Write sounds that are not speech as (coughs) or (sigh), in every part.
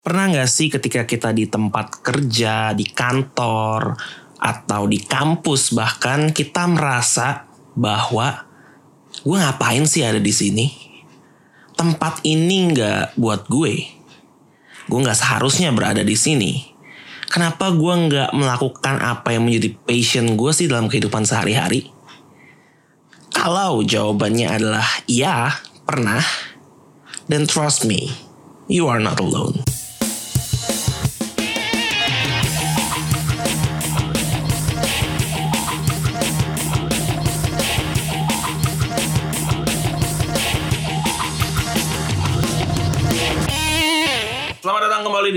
Pernah nggak sih ketika kita di tempat kerja, di kantor, atau di kampus bahkan kita merasa bahwa gue ngapain sih ada di sini? Tempat ini nggak buat gue. Gue nggak seharusnya berada di sini. Kenapa gue nggak melakukan apa yang menjadi passion gue sih dalam kehidupan sehari-hari? Kalau jawabannya adalah iya, pernah, then trust me, you are not alone.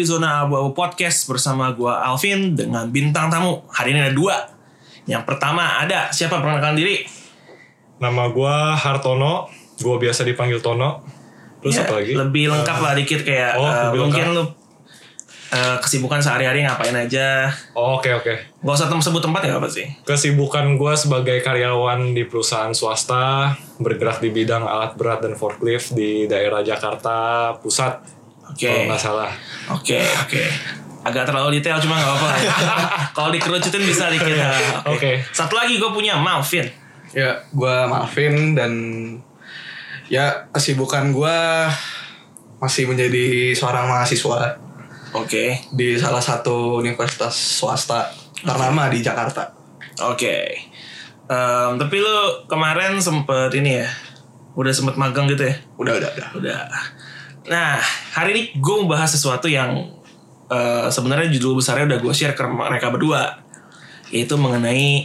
Di Zona Abu-Abu Podcast bersama gua Alvin dengan bintang tamu. Hari ini ada dua. Yang pertama ada siapa perkenalkan diri? Nama gua Hartono, gua biasa dipanggil Tono. Terus Ya, apa lagi? Lebih lengkap lah dikit kayak Oh, lebih mungkin lengkap. lu eh, kesibukan sehari-hari ngapain aja. Oh, Oke oke. Gak usah sebut tempat ya apa sih? Kesibukan gua sebagai karyawan di perusahaan swasta, bergerak di bidang alat berat dan forklift di daerah Jakarta Pusat. Oke. Kalau nggak salah. Oke, oke. Agak terlalu detail cuma gak apa-apa lah ya. (laughs) Kalau dikerucutin bisa dikit. ya. Oke. Satu lagi gue punya Malvin. Ya, gua Malvin dan ya kesibukan gua masih menjadi seorang mahasiswa Oke. di salah satu universitas swasta ternama di Jakarta. Oke. Em, tapi lu kemarin sempet ini ya, udah sempet magang gitu ya? Udah, udah, udah. Udah. Nah, hari ini gue mau bahas sesuatu yang eh, sebenarnya judul besarnya udah gue share ke mereka berdua, yaitu mengenai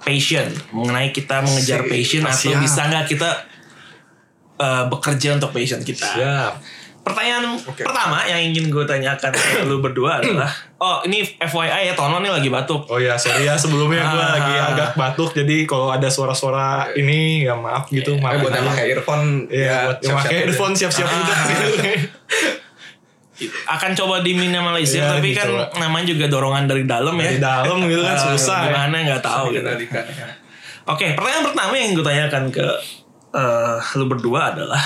passion, mengenai kita mengejar Si- passion atau siap. bisa nggak kita eh, bekerja untuk passion kita. Siap. Pertanyaan Oke. pertama yang ingin gue tanyakan ke lu berdua adalah, (clears throat) oh ini FYI ya Tono nih lagi batuk. Oh ya, sorry ya sebelumnya gua Ah. lagi agak batuk jadi kalau ada suara-suara ini ya maaf gitu, Eh, maaf. buat yang pakai earphone, Iya, buat yang pakai earphone siap-siap Ah. udah. (laughs) akan coba diminimalisir Iya, tapi kan dicoba. namanya juga dorongan dari dalam ya. Di dalam gitu kan Ah, susah. ya. Gimana nggak tahu gitu. Ya. Oke, pertanyaan pertama yang gue tanyakan ke eh, lu berdua adalah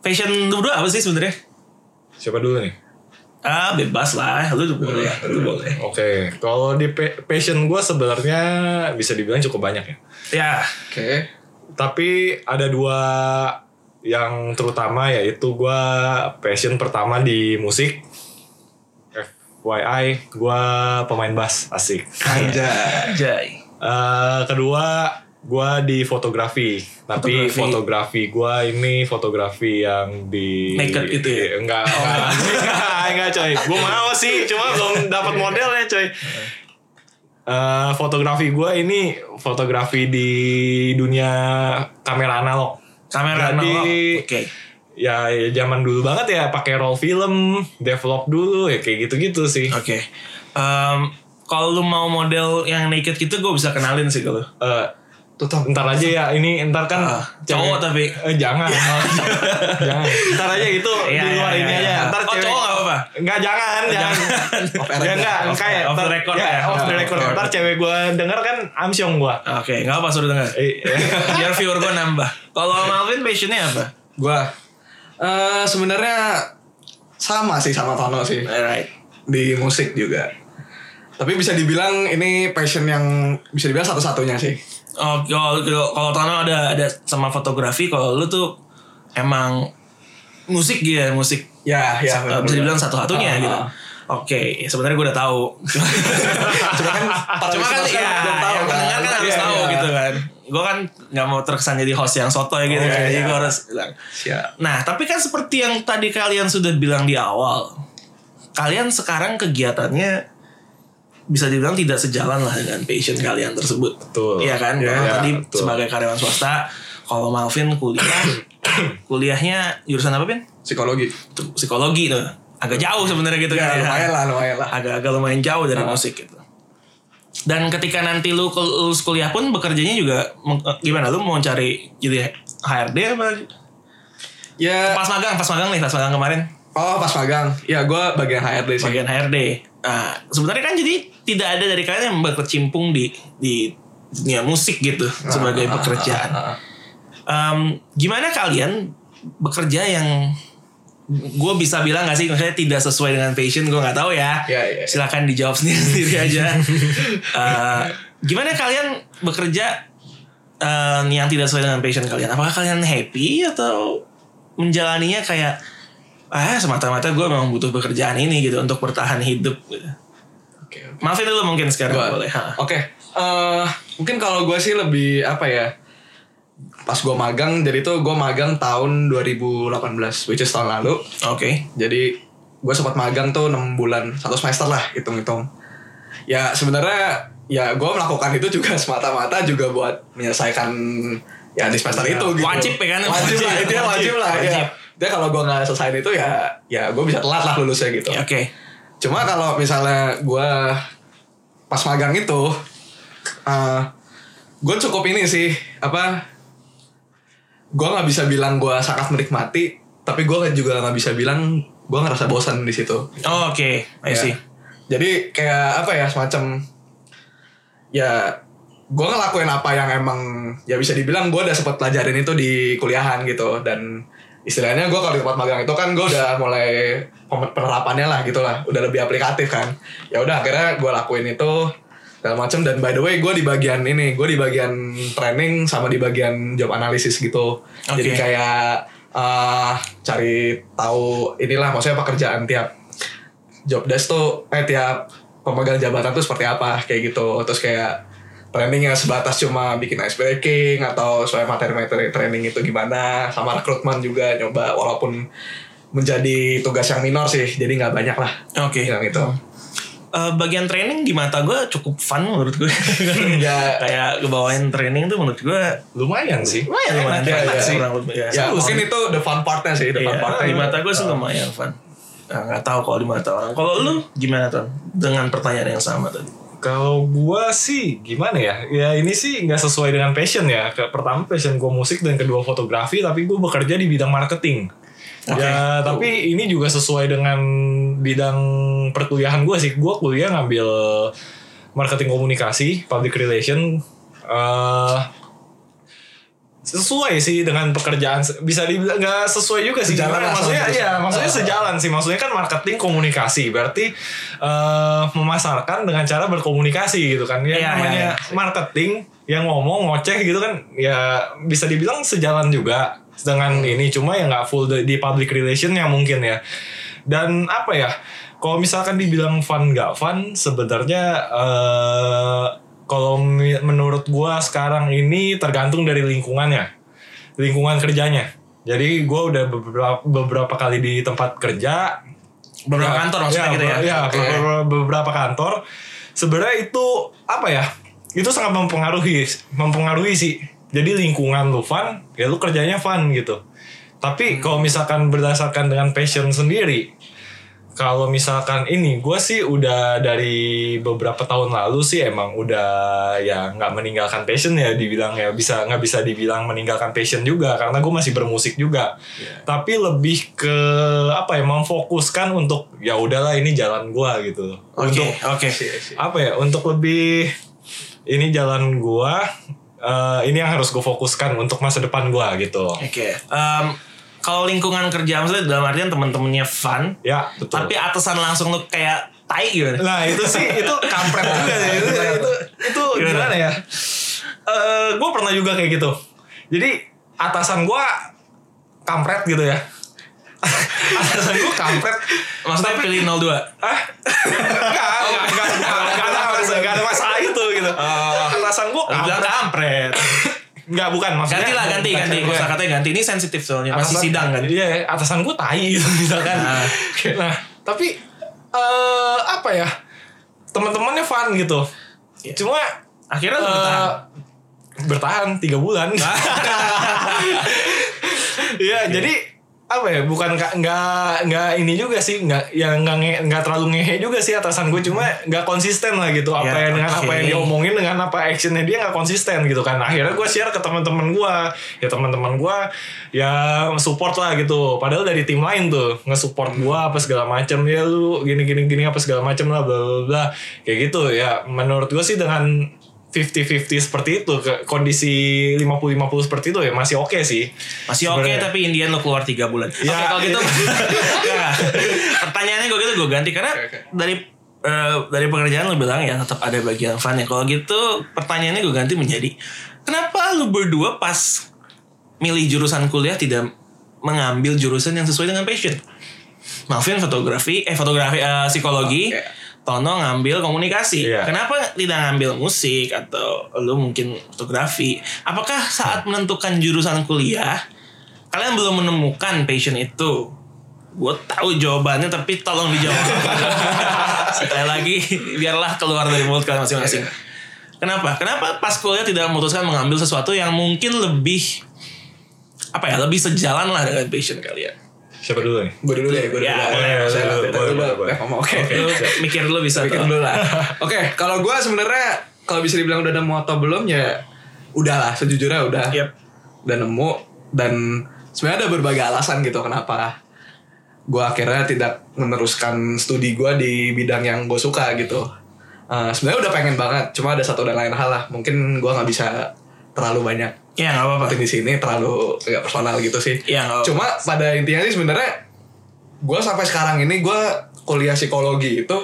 fashion lu berdua apa sih sebenarnya? Siapa dulu nih? Ah bebas lah, lu boleh, lu boleh. Oke, kalau di pa- passion gue sebenarnya bisa dibilang cukup banyak ya. Ya, Oke. Tapi ada dua yang terutama yaitu gue passion pertama di musik. FYI, gue pemain bass asik. Anjay. Jai. Eh, kedua, gue di fotografi. Tapi Fotografi. fotografi gue ini fotografi yang di Naked itu ya? Enggak, enggak, enggak, (laughs) enggak coy. Gue mau sih, cuma belum dapat modelnya coy. Eh, fotografi gue ini fotografi di dunia kamera analog. Kamera Jadi, analog. Oke. Ya, ya zaman dulu banget ya pakai roll film, develop dulu ya kayak gitu-gitu sih. Oke. Em, kalau lu mau model yang naked gitu gue bisa kenalin sih kalau. Eh, Tutup. ntar aja ya ini ntar kan Ah, cowok tapi. Eh, jangan (laughs) jangan ntar aja itu Iya, di luar iya, ini iya, aja iya. ntar oh cewek cowok gak apa-apa? Enggak jangan jangan air ya enggak kayak off the record ya, ya. off the record ntar cewek gue denger kan amsyong gue Oke, gak apa suruh denger. Eh, (laughs) Biar viewer gue nambah. Kalau Malvin passionnya apa? Gua eh sebenarnya sama sih sama Tono sih Alright. di musik juga. Tapi bisa dibilang ini passion yang bisa dibilang satu-satunya sih. Oh, kalau kalau- kalau Tono ada ada sama fotografi, kalau lu tuh emang musik gitu ya, musik. Ya, ya. Eh, bisa dibilang satu-satunya Ah, gitu. ah. Oke, sebenarnya gue udah tahu. (laughs) Cuma kan para Cuma kan ya, belum tahu yang pendengar kan harus Iya, tahu iya. gitu kan. Gue kan nggak mau terkesan jadi host yang sotoy gitu Oh, kan. Jadi iya. gue harus bilang. Siap. Nah, tapi kan seperti yang tadi kalian sudah bilang di awal, kalian sekarang kegiatannya bisa dibilang tidak sejalan lah dengan passion kalian tersebut. Betul. Iya kan? Iya, Kalau iya, tadi betul. sebagai karyawan swasta, kalau Malvin kuliah, (coughs) kuliahnya jurusan apa Pin? Psikologi. Psikologi tuh. Agak jauh sebenarnya gitu Ya, kan. lumayan lah, lumayan lah. Agak-agak lumayan jauh dari musik gitu. Dan ketika nanti lu lulus kuliah pun bekerjanya juga eh, gimana? Lu mau cari jadi HRD apa? Ya, Pas magang, pas magang nih, pas magang kemarin. oh pas magang. Ya, gue bagian HRD sih. bagian HRD. Nah, sebenarnya kan jadi tidak ada dari kalian yang berkecimpung di di dunia musik gitu sebagai pekerjaan. Ah, ah, ah. Em, gimana kalian bekerja yang gue bisa bilang gak sih maksudnya tidak sesuai dengan passion gue nggak tahu ya. Ya, ya, ya. Silakan dijawab sendiri (laughs) sendiri aja. Eh, gimana kalian bekerja eh, yang tidak sesuai dengan passion kalian? Apakah kalian happy atau menjalaninya kayak ah semata-mata gue memang butuh pekerjaan ini gitu untuk bertahan hidup. gitu. Oke. oke. Maafin dulu mungkin sekarang Gua- boleh. Oke. Eh, mungkin kalau gue sih lebih apa ya? Pas gue magang, jadi tuh gue magang tahun 2018, which is tahun lalu. Oke. Jadi gue sempat magang tuh 6 bulan, satu semester lah hitung-hitung. Ya sebenarnya ya gue melakukan itu juga semata-mata juga buat menyelesaikan ya di semester itu gitu. Wajib ya kan? Wajib, lah, Wajib, itu ya wajib, lah. wajib. Ya. Dia kalau gue nggak selesai itu ya ya gue bisa telat lah lulusnya gitu. Oke. Cuma kalau misalnya gue pas magang itu, uh, gue cukup ini sih apa? Gue nggak bisa bilang gue sangat menikmati, tapi gue juga nggak bisa bilang gue ngerasa bosan di situ. Oh, Oke, I Ya. Jadi kayak apa ya semacam ya gue ngelakuin apa yang emang ya bisa dibilang gue udah sempet pelajarin itu di kuliahan gitu dan istilahnya gue kalau di tempat magang itu kan gue udah mulai penerapannya lah gitu lah. Udah lebih aplikatif kan. Ya udah akhirnya gue lakuin itu segala macam dan by the way gue di bagian ini gue di bagian training sama di bagian job analisis gitu. Jadi Oke. kayak eh cari tahu inilah maksudnya pekerjaan tiap job desk tuh eh tiap pemegang jabatan tuh seperti apa kayak gitu. Terus kayak trainingnya sebatas cuma bikin ice breaking atau soal materi-materi training itu gimana sama rekrutmen juga nyoba walaupun menjadi tugas yang minor sih jadi nggak banyak lah Oke. yang itu Eh, bagian training di mata gue cukup fun menurut gue. (laughs) Ya. kayak ngebawain training tuh menurut gue Lumayan sih. lumayan lumayan ya, fun ya. sih. Kurang lebih, ya, ya mungkin sih. itu the fun partnya sih the fun Iya, partnya di mata gue sih lumayan fun. Nah, nggak tahu kalau di mata orang. Kalau lu gimana tuh dengan pertanyaan yang sama tadi? Kalau gua sih gimana ya? Ya ini sih nggak sesuai dengan passion ya. Pertama passion gua musik dan kedua fotografi, tapi gua bekerja di bidang marketing. Ya, tapi ini juga sesuai dengan bidang perkuliahan gua sih. Gua kuliah ngambil marketing komunikasi, public relation. eh sesuai sih dengan pekerjaan bisa dibilang nggak sesuai juga sih. Sejalan lah maksudnya ya maksudnya sejalan sih. Maksudnya kan marketing komunikasi. Berarti eh memasarkan dengan cara berkomunikasi gitu kan. Ya Iya, namanya iya, iya. marketing yang ngomong ngoceh gitu kan ya bisa dibilang sejalan juga dengan ini. Cuma ya nggak full di, di public relation yang mungkin ya. Dan apa ya? Kalau misalkan dibilang fun nggak fun sebenarnya eh kalau menurut gua sekarang ini tergantung dari lingkungannya lingkungan kerjanya jadi gua udah beberapa beberapa kali di tempat kerja Beberapa kantor maksudnya gitu ya? Ya, Oke. beberapa, beberapa kantor. Sebenarnya itu apa ya? Itu sangat mempengaruhi, mempengaruhi sih. Jadi lingkungan lu fun, ya lu kerjanya fun gitu. Tapi kalau misalkan berdasarkan dengan passion sendiri, kalau misalkan ini, gue sih udah dari beberapa tahun lalu sih emang udah ya nggak meninggalkan passion ya dibilang ya bisa nggak bisa dibilang meninggalkan passion juga karena gue masih bermusik juga. Tapi lebih ke apa ya memfokuskan untuk ya udahlah ini jalan gue gitu. Oke, Untuk oke. apa ya untuk lebih ini jalan gue eh, ini yang harus gue fokuskan untuk masa depan gue gitu. Oke. Em, kalau lingkungan kerja maksudnya dalam artian teman-temannya fun, Ya betul. tapi atasan langsung lu kayak tai gitu. Nah itu sih itu kampret juga ya itu itu, itu Gimana? gimana ya? Eh gue pernah juga kayak gitu. Jadi atasan gue kampret gitu ya. atasan gue kampret. Maksudnya pilih 02. Ah, enggak, enggak, enggak, enggak, ada masalah, itu gitu. atasan gue kampret. Enggak, bukan maksudnya. Ganti lah, ganti, ganti. Kosa katanya ganti. Ini sensitif soalnya. Masih Atasan- sidang kan. Iya, atasan gue tai (laughs) gitu misalkan. Nah. Nah, tapi eh apa ya? Teman-temannya fun gitu. Iya. Cuma Akhirnya lu eh, bertahan. bertahan tiga bulan. (laughs) Iya, jadi apa ya bukan nggak nggak ini juga sih nggak yang nggak nggak terlalu ngehe juga sih atasan gue cuma nggak konsisten lah gitu apa Ya, yang dengan apa yang diomongin dengan apa actionnya dia nggak konsisten gitu kan. Akhirnya gue share ke teman-teman gue ya teman-teman gue ya support lah gitu. Padahal dari tim lain tuh nge-support gue apa segala macam ya lu gini gini gini apa segala macam lah bla bla bla. Kayak gitu ya. Menurut gue sih dengan 50-50 seperti itu kondisi 50-50 seperti itu ya masih oke sih Masih oke Sebenarnya. tapi Indian lo keluar 3 bulan. Oke Ya, kalau gitu. (laughs) iya. Nggak. Pertanyaannya gue gitu gue ganti karena Oke, oke. dari eh, dari pekerjaan lo bilang ya tetap ada bagian fun ya. Kalau gitu pertanyaannya gue ganti menjadi kenapa lu berdua pas milih jurusan kuliah tidak mengambil jurusan yang sesuai dengan passion? Maafin fotografi, eh fotografi eh, psikologi. Oke. Tono ngambil komunikasi. Iya. Kenapa tidak ngambil musik atau lu mungkin fotografi? Apakah saat menentukan jurusan kuliah kalian belum menemukan passion itu? Gue tahu jawabannya tapi tolong dijawab. (laughs) Sekali lagi biarlah keluar dari mulut kalian masing-masing. Kenapa? Kenapa pas kuliah tidak memutuskan mengambil sesuatu yang mungkin lebih apa ya lebih sejalan lah dengan passion kalian? siapa dulu nih Gue dulu deh, gue dulu. Ya, deh. boleh, Saya boleh, beda boleh, dulu. boleh, boleh. Ngomong, Oke. Mikir dulu bisa Pikir tuh. dulu lah. (laughs) Oke, kalau gue sebenarnya kalau bisa dibilang udah nemu atau belum ya udahlah sejujurnya udah. Yep. Udah nemu dan sebenarnya ada berbagai alasan gitu kenapa gue akhirnya tidak meneruskan studi gue di bidang yang gue suka gitu. Eh, sebenarnya udah pengen banget, cuma ada satu dan lain hal lah. Mungkin gue nggak bisa terlalu banyak Ya nggak apa-apa. di sini terlalu kayak personal gitu sih. Iya, nggak apa-apa. Cuma pada intinya sih sebenarnya gue sampai sekarang ini gue kuliah psikologi itu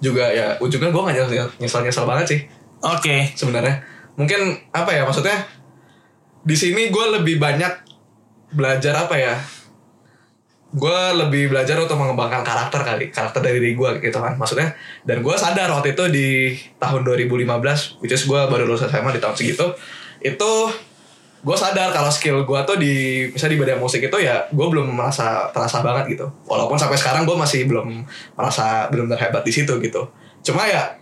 juga ya ujungnya gue gak nyesel nyesel nyesel banget sih Oke. sebenarnya. Mungkin apa ya maksudnya di sini gue lebih banyak belajar apa ya? Gue lebih belajar untuk mengembangkan karakter kali, karakter dari diri gue gitu kan. Maksudnya dan gue sadar waktu itu di tahun 2015, which is gue baru lulus SMA di tahun segitu, itu gue sadar kalau skill gue tuh di misalnya di bidang musik itu ya gue belum merasa terasa banget gitu. Walaupun sampai sekarang gue masih belum merasa belum terhebat di situ gitu. Cuma ya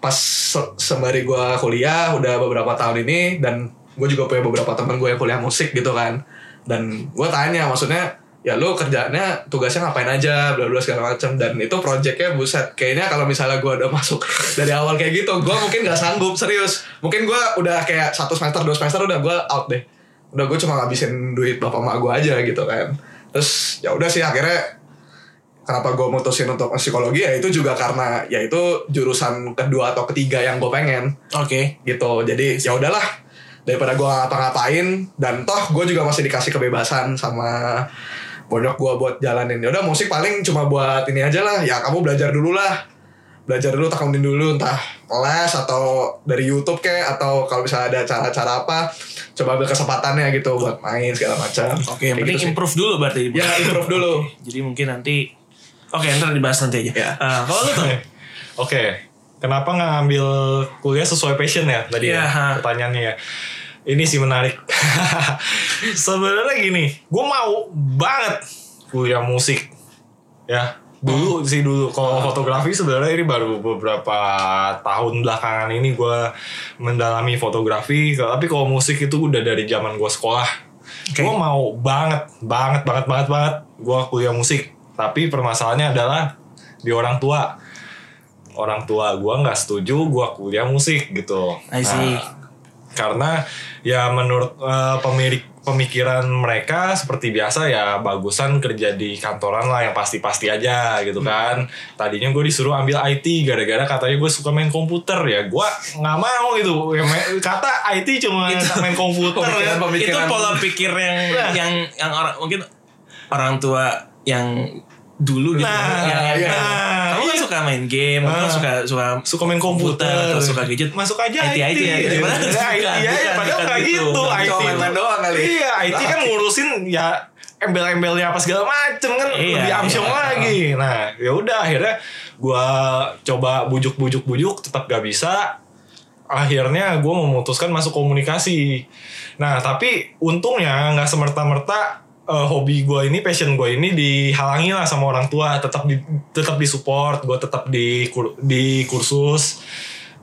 pas se- sembari gue kuliah udah beberapa tahun ini dan gue juga punya beberapa teman gue yang kuliah musik gitu kan. Dan gue tanya maksudnya ya lu kerjanya tugasnya ngapain aja bla bla segala macam dan itu projectnya buset. Kayaknya kalau misalnya gue udah masuk (laughs) dari awal kayak gitu gue mungkin nggak sanggup serius. Mungkin gue udah kayak satu semester dua semester udah gue out deh. Udah gue cuma ngabisin duit bapak mak gue aja gitu kan. Terus ya udah sih akhirnya kenapa gue mutusin untuk psikologi? Ya itu juga karena ya itu jurusan kedua atau ketiga yang gue pengen. Oke. gitu. Jadi ya udahlah. Daripada gue ngapa-ngapain dan toh gue juga masih dikasih kebebasan sama bonyok gue buat jalanin ya udah musik paling cuma buat ini aja lah ya kamu belajar dulu lah belajar dulu tekunin dulu entah les atau dari YouTube kayak atau kalau bisa ada cara-cara apa coba ambil kesempatannya gitu buat main segala macam Oke, yang Kayak penting gitu sih. improve dulu berarti. ya improve dulu (laughs) Jadi mungkin nanti Oke, ntar dibahas nanti aja. Ya. Eh, kalau lu tuh (laughs) Oke, kenapa nggak ngambil kuliah sesuai passion ya tadi Iya, ha. ya pertanyaannya ya. Ini sih menarik. (laughs) Sebenarnya gini, gue mau banget kuliah musik, ya. Dulu sih dulu kalau fotografi sebenarnya ini baru beberapa tahun belakangan ini gue mendalami fotografi. Tapi kalau musik itu udah dari zaman gue sekolah. Oke. gue mau banget banget banget banget banget gue kuliah musik. Tapi permasalahannya adalah di orang tua. Orang tua gue nggak setuju gue kuliah musik gitu. Nah, karena ya menurut eh, pemilik pemikiran mereka seperti biasa ya bagusan kerja di kantoran lah yang pasti-pasti aja gitu kan. Tadinya gue disuruh ambil IT gara-gara katanya gue suka main komputer. Ya gue nggak mau gitu. Ya, kata IT cuma main komputer ya. Pemikiran- pemikiran. itu pola pikir yang Nah. yang yang orang mungkin orang tua yang dulu gitu. Nah, yang, yang- nah, kamu kan iya. suka main game, kamu Nah. suka suka suka main komputer, atau suka gadget. masuk aja IT IT. Padahal Ya, bukan, IT aja bukan, padahal nggak gitu. gitu, IT itu- doang kali iya IT kan (laughs) ngurusin ya embel-embelnya apa segala macem kan Iya, lebih amsyong iya. lagi nah ya udah akhirnya gua coba bujuk-bujuk-bujuk tetap gak bisa akhirnya gue memutuskan masuk komunikasi nah tapi untungnya nggak semerta-merta eh, hobi gue ini passion gue ini dihalangi lah sama orang tua. Tetap di tetap disupport gue tetap di di kursus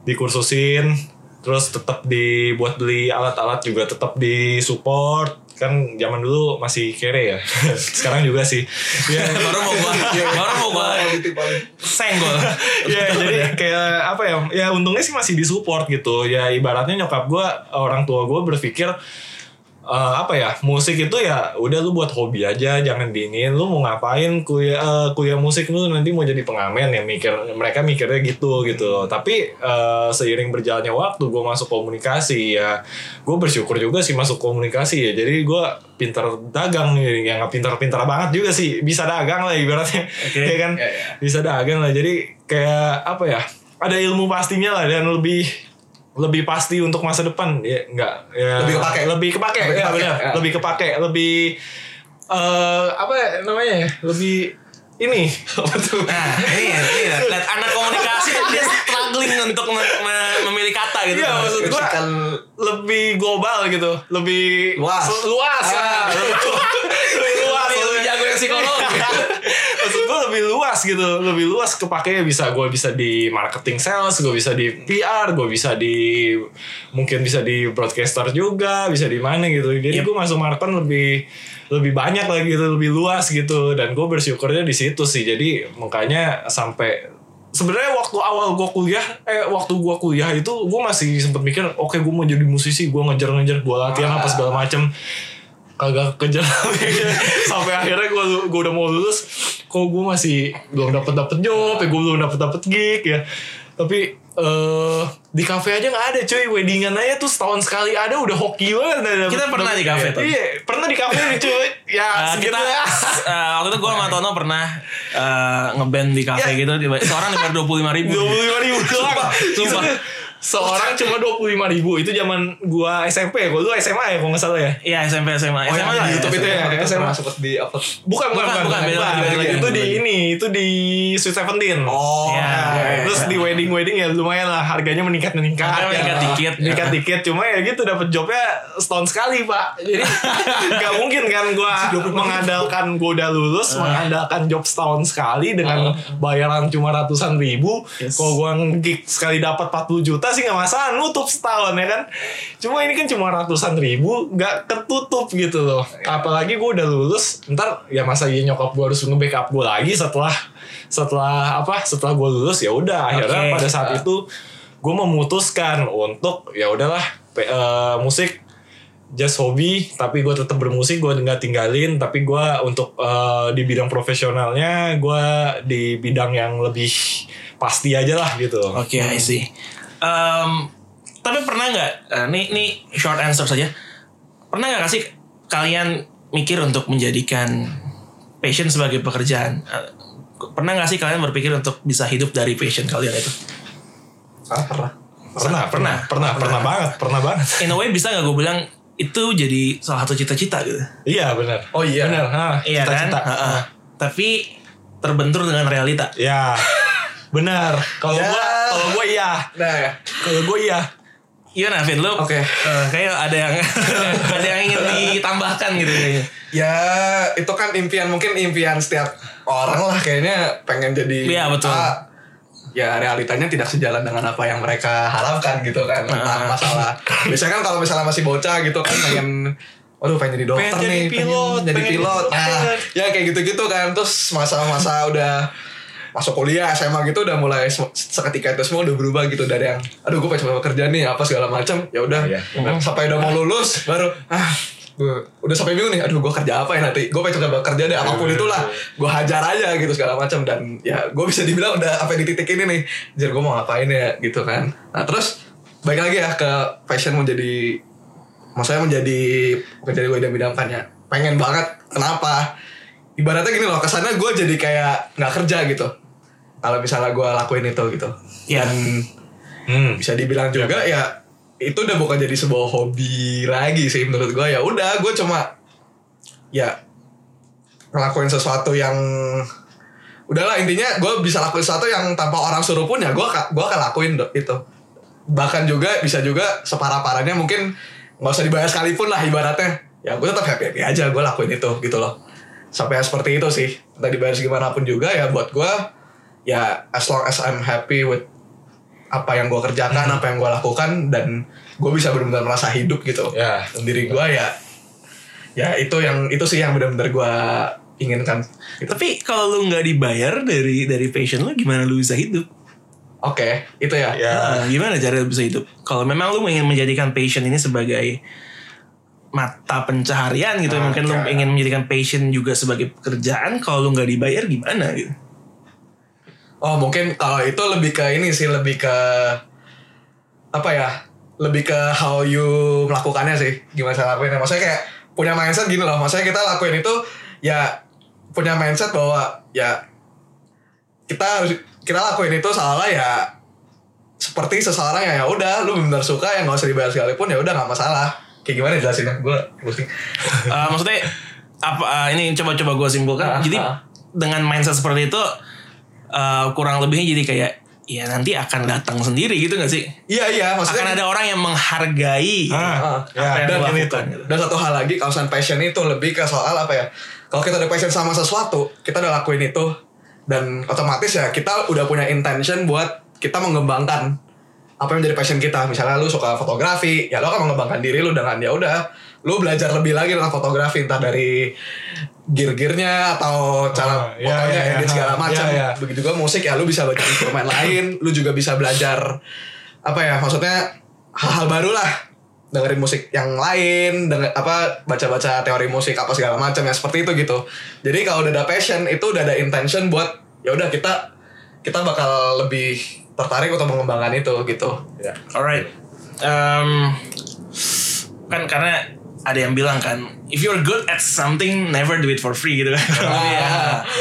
dikursusin. Terus tetap dibuat beli alat-alat juga tetap disupport. Kan zaman dulu masih kere ya. (laughs) Sekarang juga sih. Ya baru mau gua baru mau gua senggol. ya jadi kayak apa ya ya untungnya sih masih disupport gitu. Ya ibaratnya nyokap gue orang tua gue berpikir eh, apa ya musik itu ya udah lu buat hobi aja jangan diinin lu mau ngapain kuliah eh, kuliah musik lu nanti mau jadi pengamen ya mikir mereka mikirnya gitu gitu tapi eh, seiring berjalannya waktu gue masuk komunikasi ya. Gue bersyukur juga sih masuk komunikasi ya. Jadi gue pintar dagang ya nggak pintar-pintar banget juga sih. Bisa dagang lah ibaratnya ya kan? Ya, ya. bisa dagang lah. Jadi kayak apa ya ada ilmu pastinya lah dan lebih lebih pasti untuk masa depan ya enggak ya Lebih kepake. lebih kepake Lebih ya kepake, benar ya. lebih kepake lebih eh apa ya namanya ya lebih ini (laughs) apa tuh Nah, ini ini lihat anak komunikasi dia struggling untuk me- me- memilih kata gitu. Iya maksud gua Kan lebih global gitu lebih Luas. luas Ah. ya. (laughs) lebih, luas Lebih- lebih jago yang psikologi. (laughs) maksud gue lebih luas gitu. Lebih luas kepake bisa gue bisa di marketing sales gue bisa di PR gue bisa di mungkin bisa di broadcaster juga bisa di mana gitu. Jadi Yep. gue masuk marketing lebih lebih banyak lagi gitu lebih luas gitu. Dan gue bersyukurnya di situ sih. Jadi makanya sampai sebenarnya waktu awal gue kuliah eh waktu gue kuliah itu gue masih sempet mikir oke gue mau jadi musisi gue ngejar-ngejar gue latihan apa segala macem kagak kejar. (laughs) Sampai akhirnya gue gue udah mau lulus kok gue masih belum dapet dapet job ya gue belum dapet dapet gig ya. Tapi eh di kafe aja nggak ada cuy. Weddingan aja tuh setahun sekali ada udah hoki banget. Ada- Kita pernah di kafe tuh. iya pernah di kafe nih (laughs) cuy. Ya Uh, kita ya. uh, waktu itu gue sama Tono pernah uh, ngeband di kafe gitu. Tiba- seorang dibayar dua puluh lima ribu. Dua puluh lima ribu doang. Sumpah. Seorang cuma dua puluh lima ribu itu zaman gua SMP ya gua dulu SMA ya kalau nggak salah ya Iya SMP SMA Oh, SMA lah di ya, YouTube itu ya, SMA. pernah sempet di upload. Bukan, bukan, Bukan, bukan, bukan, beda lagi, beda lagi, Itu di ini, itu di Sweet Seventeen. Oh, Iya. Terus di wedding wedding ya lumayan lah harganya meningkat meningkat. Harganya meningkat Ya. dikit. meningkat dikit. Cuma ya gitu dapat jobnya setahun sekali pak. Jadi (laughs) nggak mungkin kan gue mengandalkan gue udah lulus mengandalkan job setahun sekali dengan bayaran cuma ratusan ribu. Yes. Kalau gue gig sekali dapat 40 juta sih nggak masalah nutup setahun ya kan. Cuma ini kan cuma ratusan ribu nggak ketutup gitu loh. Apalagi gue udah lulus ntar ya masa iya nyokap gue harus nge-backup gue lagi setelah setelah apa setelah gue lulus ya udah akhirnya Oke. pada saat itu gue memutuskan untuk ya udahlah eh, musik just hobi tapi gue tetap bermusik gue nggak tinggalin tapi gue untuk eh, di bidang profesionalnya gue di bidang yang lebih pasti aja lah gitu Oke, I see. Um, tapi pernah nggak? eh, Ini ini short answer saja. Pernah nggak kasih kalian mikir untuk menjadikan passion sebagai pekerjaan? Eh, Pernah nggak sih kalian berpikir untuk bisa hidup dari passion kalian itu? Ah, pernah. pernah pernah pernah pernah banget pernah banget In a way bisa nggak gue bilang itu jadi salah satu cita-cita gitu? iya benar Oh iya. benar ha, Iya kan? cita-cita. Heeh. Tapi terbentur dengan realita. ya (laughs) benar kalau Ya. gua kalau gua iya Nah, ya. kalau gua iya Iya Vin, lu Oke. eh, kayak ada yang (laughs) ada yang ingin ditambahkan gitu kayaknya. Ya itu kan impian mungkin impian setiap orang lah kayaknya pengen jadi Iya, betul. A. ya realitanya tidak sejalan dengan apa yang mereka harapkan gitu kan Entah Ah. masalah biasanya kan kalau misalnya masih bocah gitu kan pengen Waduh pengen jadi dokter Pengen jadi nih, pilot, pengen jadi pengen pilot. jadi Nah, ya kayak gitu-gitu kan. Terus masa-masa udah masuk kuliah SMA gitu udah mulai se- seketika itu semua udah berubah gitu dari yang aduh gue pengen kerja nih apa segala macam ya udah Iya. sampai udah mau lulus baru ah gue udah sampai bingung nih aduh gue kerja apa ya nanti? Gue pengen coba kerja deh apa pun itulah. gue hajar aja gitu segala macam dan ya gue bisa dibilang udah apa di titik ini nih. Jadi gue mau ngapain ya? Gitu kan. Nah terus balik lagi ya ke passion menjadi maksudnya menjadi bukan jadi gue yang bidangkannya pengen banget kenapa? Ibaratnya gini loh kesannya gue jadi kayak nggak kerja gitu kalau misalnya gue lakuin itu gitu. Iya. dan hmm. bisa dibilang juga ya itu udah bukan jadi sebuah hobi lagi sih menurut gue ya udah gue cuma ya ngelakuin sesuatu yang udahlah intinya gue bisa lakuin sesuatu yang tanpa orang suruh pun ya gue gue akan lakuin do- itu bahkan juga bisa juga separah parahnya mungkin nggak usah dibayar sekalipun lah ibaratnya. Ya gue tetap happy happy aja gue lakuin itu gitu loh. Sampai seperti itu sih. Entah dibayar segimana pun juga ya buat gue ya as long as I'm happy with apa yang gue kerjakan apa yang gue lakukan dan gue bisa benar-benar merasa hidup gitu Ya. Dan diri gue ya ya itu yang itu sih yang benar-benar gue inginkan gitu. Tapi kalau lu nggak dibayar dari dari passion lu gimana lu bisa hidup? oke itu ya ya Nah, gimana cara lu bisa hidup? Kalau memang lu ingin menjadikan passion ini sebagai mata pencaharian gitu Ah, mungkin lu ingin menjadikan passion juga sebagai pekerjaan kalau lu nggak dibayar gimana gitu Oh mungkin kalau itu lebih ke ini sih lebih ke apa ya lebih ke how you melakukannya sih gimana cara lakuinnya maksudnya kayak punya mindset gini loh maksudnya kita lakuin itu ya punya mindset bahwa ya kita harus kita lakuin itu salah ya seperti seseorang yang ya udah lu benar suka yang nggak usah dibayar sekalipun ya udah nggak masalah. Kayak gimana jelasinnya? Gue pusing. Eh, maksudnya apa eh, ini coba-coba gue simpulkan. Ah, jadi ah. dengan mindset seperti itu eh, kurang lebihnya jadi kayak ya nanti akan datang sendiri gitu gak sih iya iya maksudnya akan ada orang yang menghargai Ah, Ah, apa yang dan ini tuh. gitu. Dan satu hal lagi, kausan passion itu lebih ke soal apa ya? Kalau kita udah passion sama sesuatu, kita udah lakuin itu, dan otomatis ya kita udah punya intention buat kita mengembangkan apa yang menjadi passion kita. Misalnya lu suka fotografi, ya lu akan mengembangkan diri lu dengan ya udah, lu belajar lebih lagi tentang fotografi entah dari gear-gearnya atau cara Oh, iya, fotonya iya, edit iya. segala macam. Iya, iya. Begitu juga musik ya lu bisa belajar instrumen lain, lu juga bisa belajar apa ya maksudnya hal-hal baru lah dengerin musik yang lain denger apa baca-baca teori musik apa segala macam ya seperti itu gitu jadi kalau udah ada passion itu udah ada intention buat ya udah kita kita bakal lebih tertarik untuk mengembangkan itu gitu ya Alright. Um, kan karena ada yang bilang kan, if you're good at something, never do it for free gitu kan. (laughs) Iya.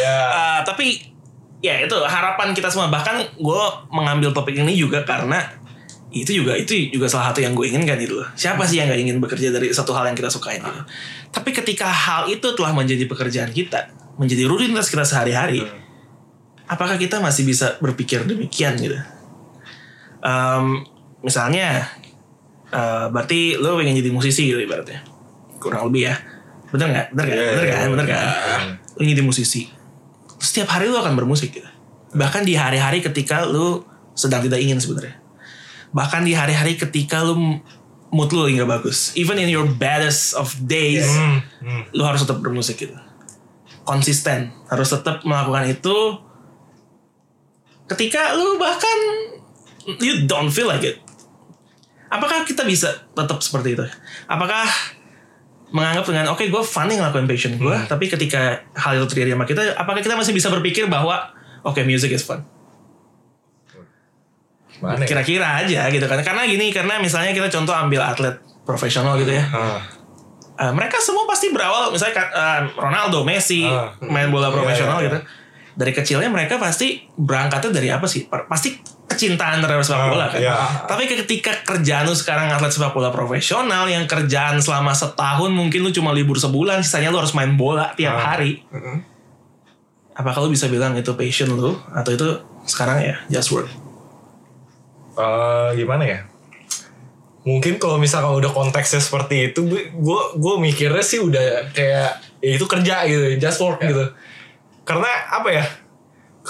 ya. Uh, tapi ya itu harapan kita semua. Bahkan gue mengambil topik ini juga karena itu juga itu juga salah satu yang gue inginkan gitu loh. Siapa sih yang gak ingin bekerja dari satu hal yang kita sukain gitu. Tapi ketika hal itu telah menjadi pekerjaan kita, menjadi rutinitas kita sehari-hari, apakah kita masih bisa berpikir demikian gitu? Em, misalnya, eh, berarti lo pengen jadi musisi gitu ibaratnya, kurang lebih ya, bener nggak? Bener nggak? Iya, bener iya, kan? Bener kan? Lo jadi musisi, setiap hari lo akan bermusik gitu. Bahkan di hari-hari ketika lo sedang tidak ingin sebenarnya. Bahkan di hari-hari ketika lo mood lagi nggak bagus, even in your baddest of days, Hmm, hmm. lu harus tetap bermusik gitu konsisten harus tetap melakukan itu ketika lu bahkan you don't feel like it apakah kita bisa tetap seperti itu apakah menganggap dengan oke gue fun nih ngelakuin passion gue tapi ketika hal itu terjadi sama kita apakah kita masih bisa berpikir bahwa oke music is fun ya? kira-kira aja gitu kan karena gini karena misalnya kita contoh ambil atlet profesional gitu ya Ah, Eh, mereka semua pasti berawal misalnya eh, Ronaldo, Messi Ah. main bola Iya, profesional iya, iya. gitu. Dari kecilnya mereka pasti berangkatnya dari apa sih? Pa- Pasti kecintaan terhadap sepak bola kan. iya. Tapi ketika kerjaan lu sekarang atlet sepak bola profesional yang kerjaan selama setahun mungkin lu cuma libur sebulan, sisanya lu harus main bola tiap Ah. hari. Apakah lu bisa bilang itu passion lu atau itu sekarang ya just work? eh, gimana ya? Mungkin kalau misalkan udah konteksnya seperti itu, gue gue mikirnya sih udah kayak ya itu kerja gitu, just work gitu. Karena apa ya?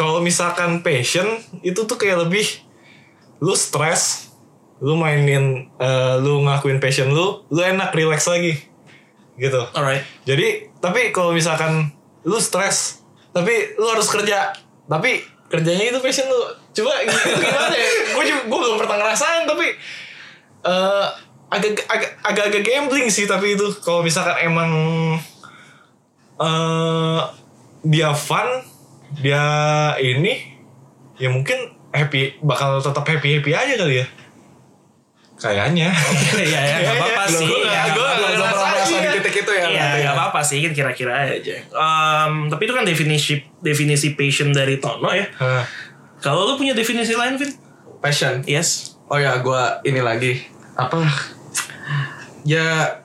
Kalau misalkan passion itu tuh kayak lebih lu stres, lu mainin, eh, lu ngakuin passion lu, lu enak relax lagi, gitu. Alright. Jadi tapi kalau misalkan lu stres, tapi lu harus kerja, tapi kerjanya itu passion lu. Coba gitu gimana ya? (laughs) Gue juga gue belum pernah ngerasain tapi eh agak agak agak agak gambling sih tapi itu kalau misalkan emang eh dia fun, dia ini ya mungkin happy bakal tetap happy happy aja kali ya. Kayaknya. (laughs) Iya ya, nggak apa-apa sih. Ya, belum- nggak merasa di titik itu ya Iya, ya. nggak apa-apa sih kan kira-kira aja. Em, tapi itu kan definisi definisi passion dari Tono ya. Kalau lu punya definisi lain, Vin? passion Yes. oh ya gue ini lagi apa ya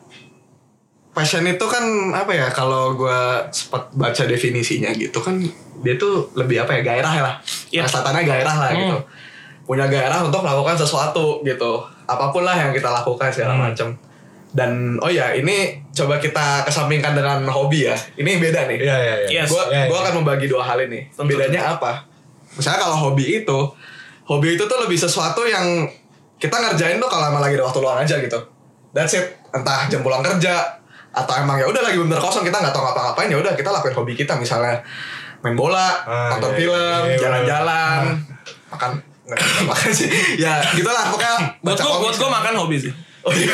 passion itu kan apa ya kalau gue sempat baca definisinya gitu kan dia tuh lebih apa ya gairah ya lah Iya. Kelihatannya gairah lah Hmm. gitu punya gairah untuk melakukan sesuatu gitu apa pun lah yang kita lakukan segala Hmm. macam dan oh ya ini coba kita kesampingkan dengan hobi ya ini beda nih Iya iya iya. Yes. gue Iya, gua iya. akan membagi dua hal ini. Tentu. Bedanya apa? Misalnya kalau hobi itu, hobi itu tuh lebih sesuatu yang kita ngerjain tuh kalau emang lagi ada waktu luang aja gitu. That's it. Entah jam pulang kerja atau emang ya udah lagi bener kosong kita nggak tahu ngapa-ngapain ya udah kita lakuin hobi kita misalnya main bola, Ah, nonton iya, film, iya, iya, jalan-jalan, makan nggak makan (laughs) sih. Ya gitulah pokoknya Buat gua, buat gua makan hobi sih. Oh, (laughs) iya.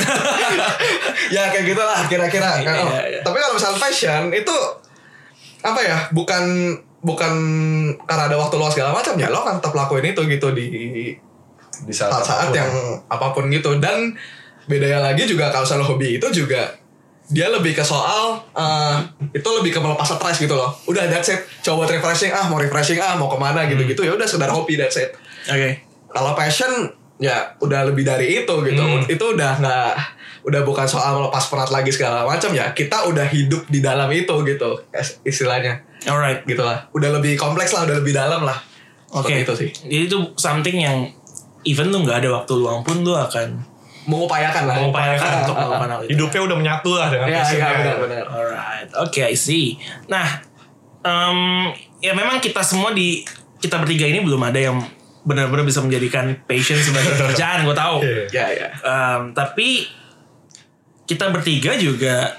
ya kayak gitulah kira-kira. Iya, Oh, iya. Tapi kalau misalnya fashion itu apa ya? Bukan bukan karena ada waktu luang segala macam ya lo kan tetap lakuin itu gitu di Di saat, saat-saat apa pun. yang apa pun gitu dan bedanya lagi juga kalau misalnya hobi itu juga dia lebih ke soal eh, itu lebih ke melepas stres gitu loh. Udah that's it. Coba refreshing. Ah mau refreshing. Ah mau ke mana gitu gitu ya udah sekedar hobi that's it. Oke. kalau passion ya udah lebih dari itu gitu. Hmm. itu udah nggak udah bukan soal melepas penat lagi segala macam ya. Kita udah hidup di dalam itu gitu istilahnya. Alright. gitulah udah lebih kompleks lah udah lebih dalam lah. Oke. Seperti itu sih. Jadi itu something yang even lu nggak ada waktu luang pun lu akan mengupayakan lah mengupayakan untuk (laughs) melakukan hal itu. Hidupnya udah menyatu lah dengan ya passionnya. ya benar benar Alright, oke, I see. Nah, em, ya memang kita semua di kita bertiga ini belum ada yang benar-benar bisa menjadikan passion sebagai (laughs) pekerjaan. Gue tahu. Iya. ya ya Em, tapi kita bertiga juga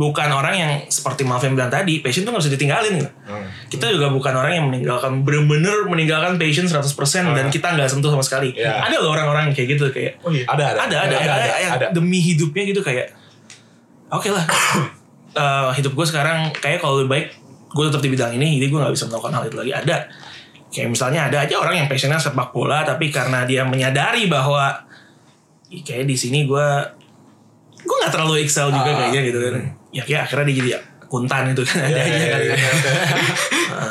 bukan orang yang seperti Malvin bilang tadi, passion tuh nggak bisa ditinggalin. gitu. Hmm. Kita juga bukan orang yang meninggalkan bener-bener meninggalkan passion 100% dan kita nggak sentuh sama sekali. Iya. Ada loh orang-orang kayak gitu kayak Oh iya. Ada, ada. ada ada ada, ada, yang ada. demi hidupnya gitu kayak oke lah (coughs) Eh, hidup gue sekarang kayak kalau lebih baik gue tetap di bidang ini jadi gue nggak bisa melakukan hal itu lagi ada kayak misalnya ada aja orang yang passionnya sepak bola tapi karena dia menyadari bahwa "Ih, kayak di sini gue gue nggak terlalu excel juga Ah. kayaknya gitu kan ya kayak akhirnya dia jadi akuntan itu kan ada Iya, aja iya, kali iya. kan. (laughs)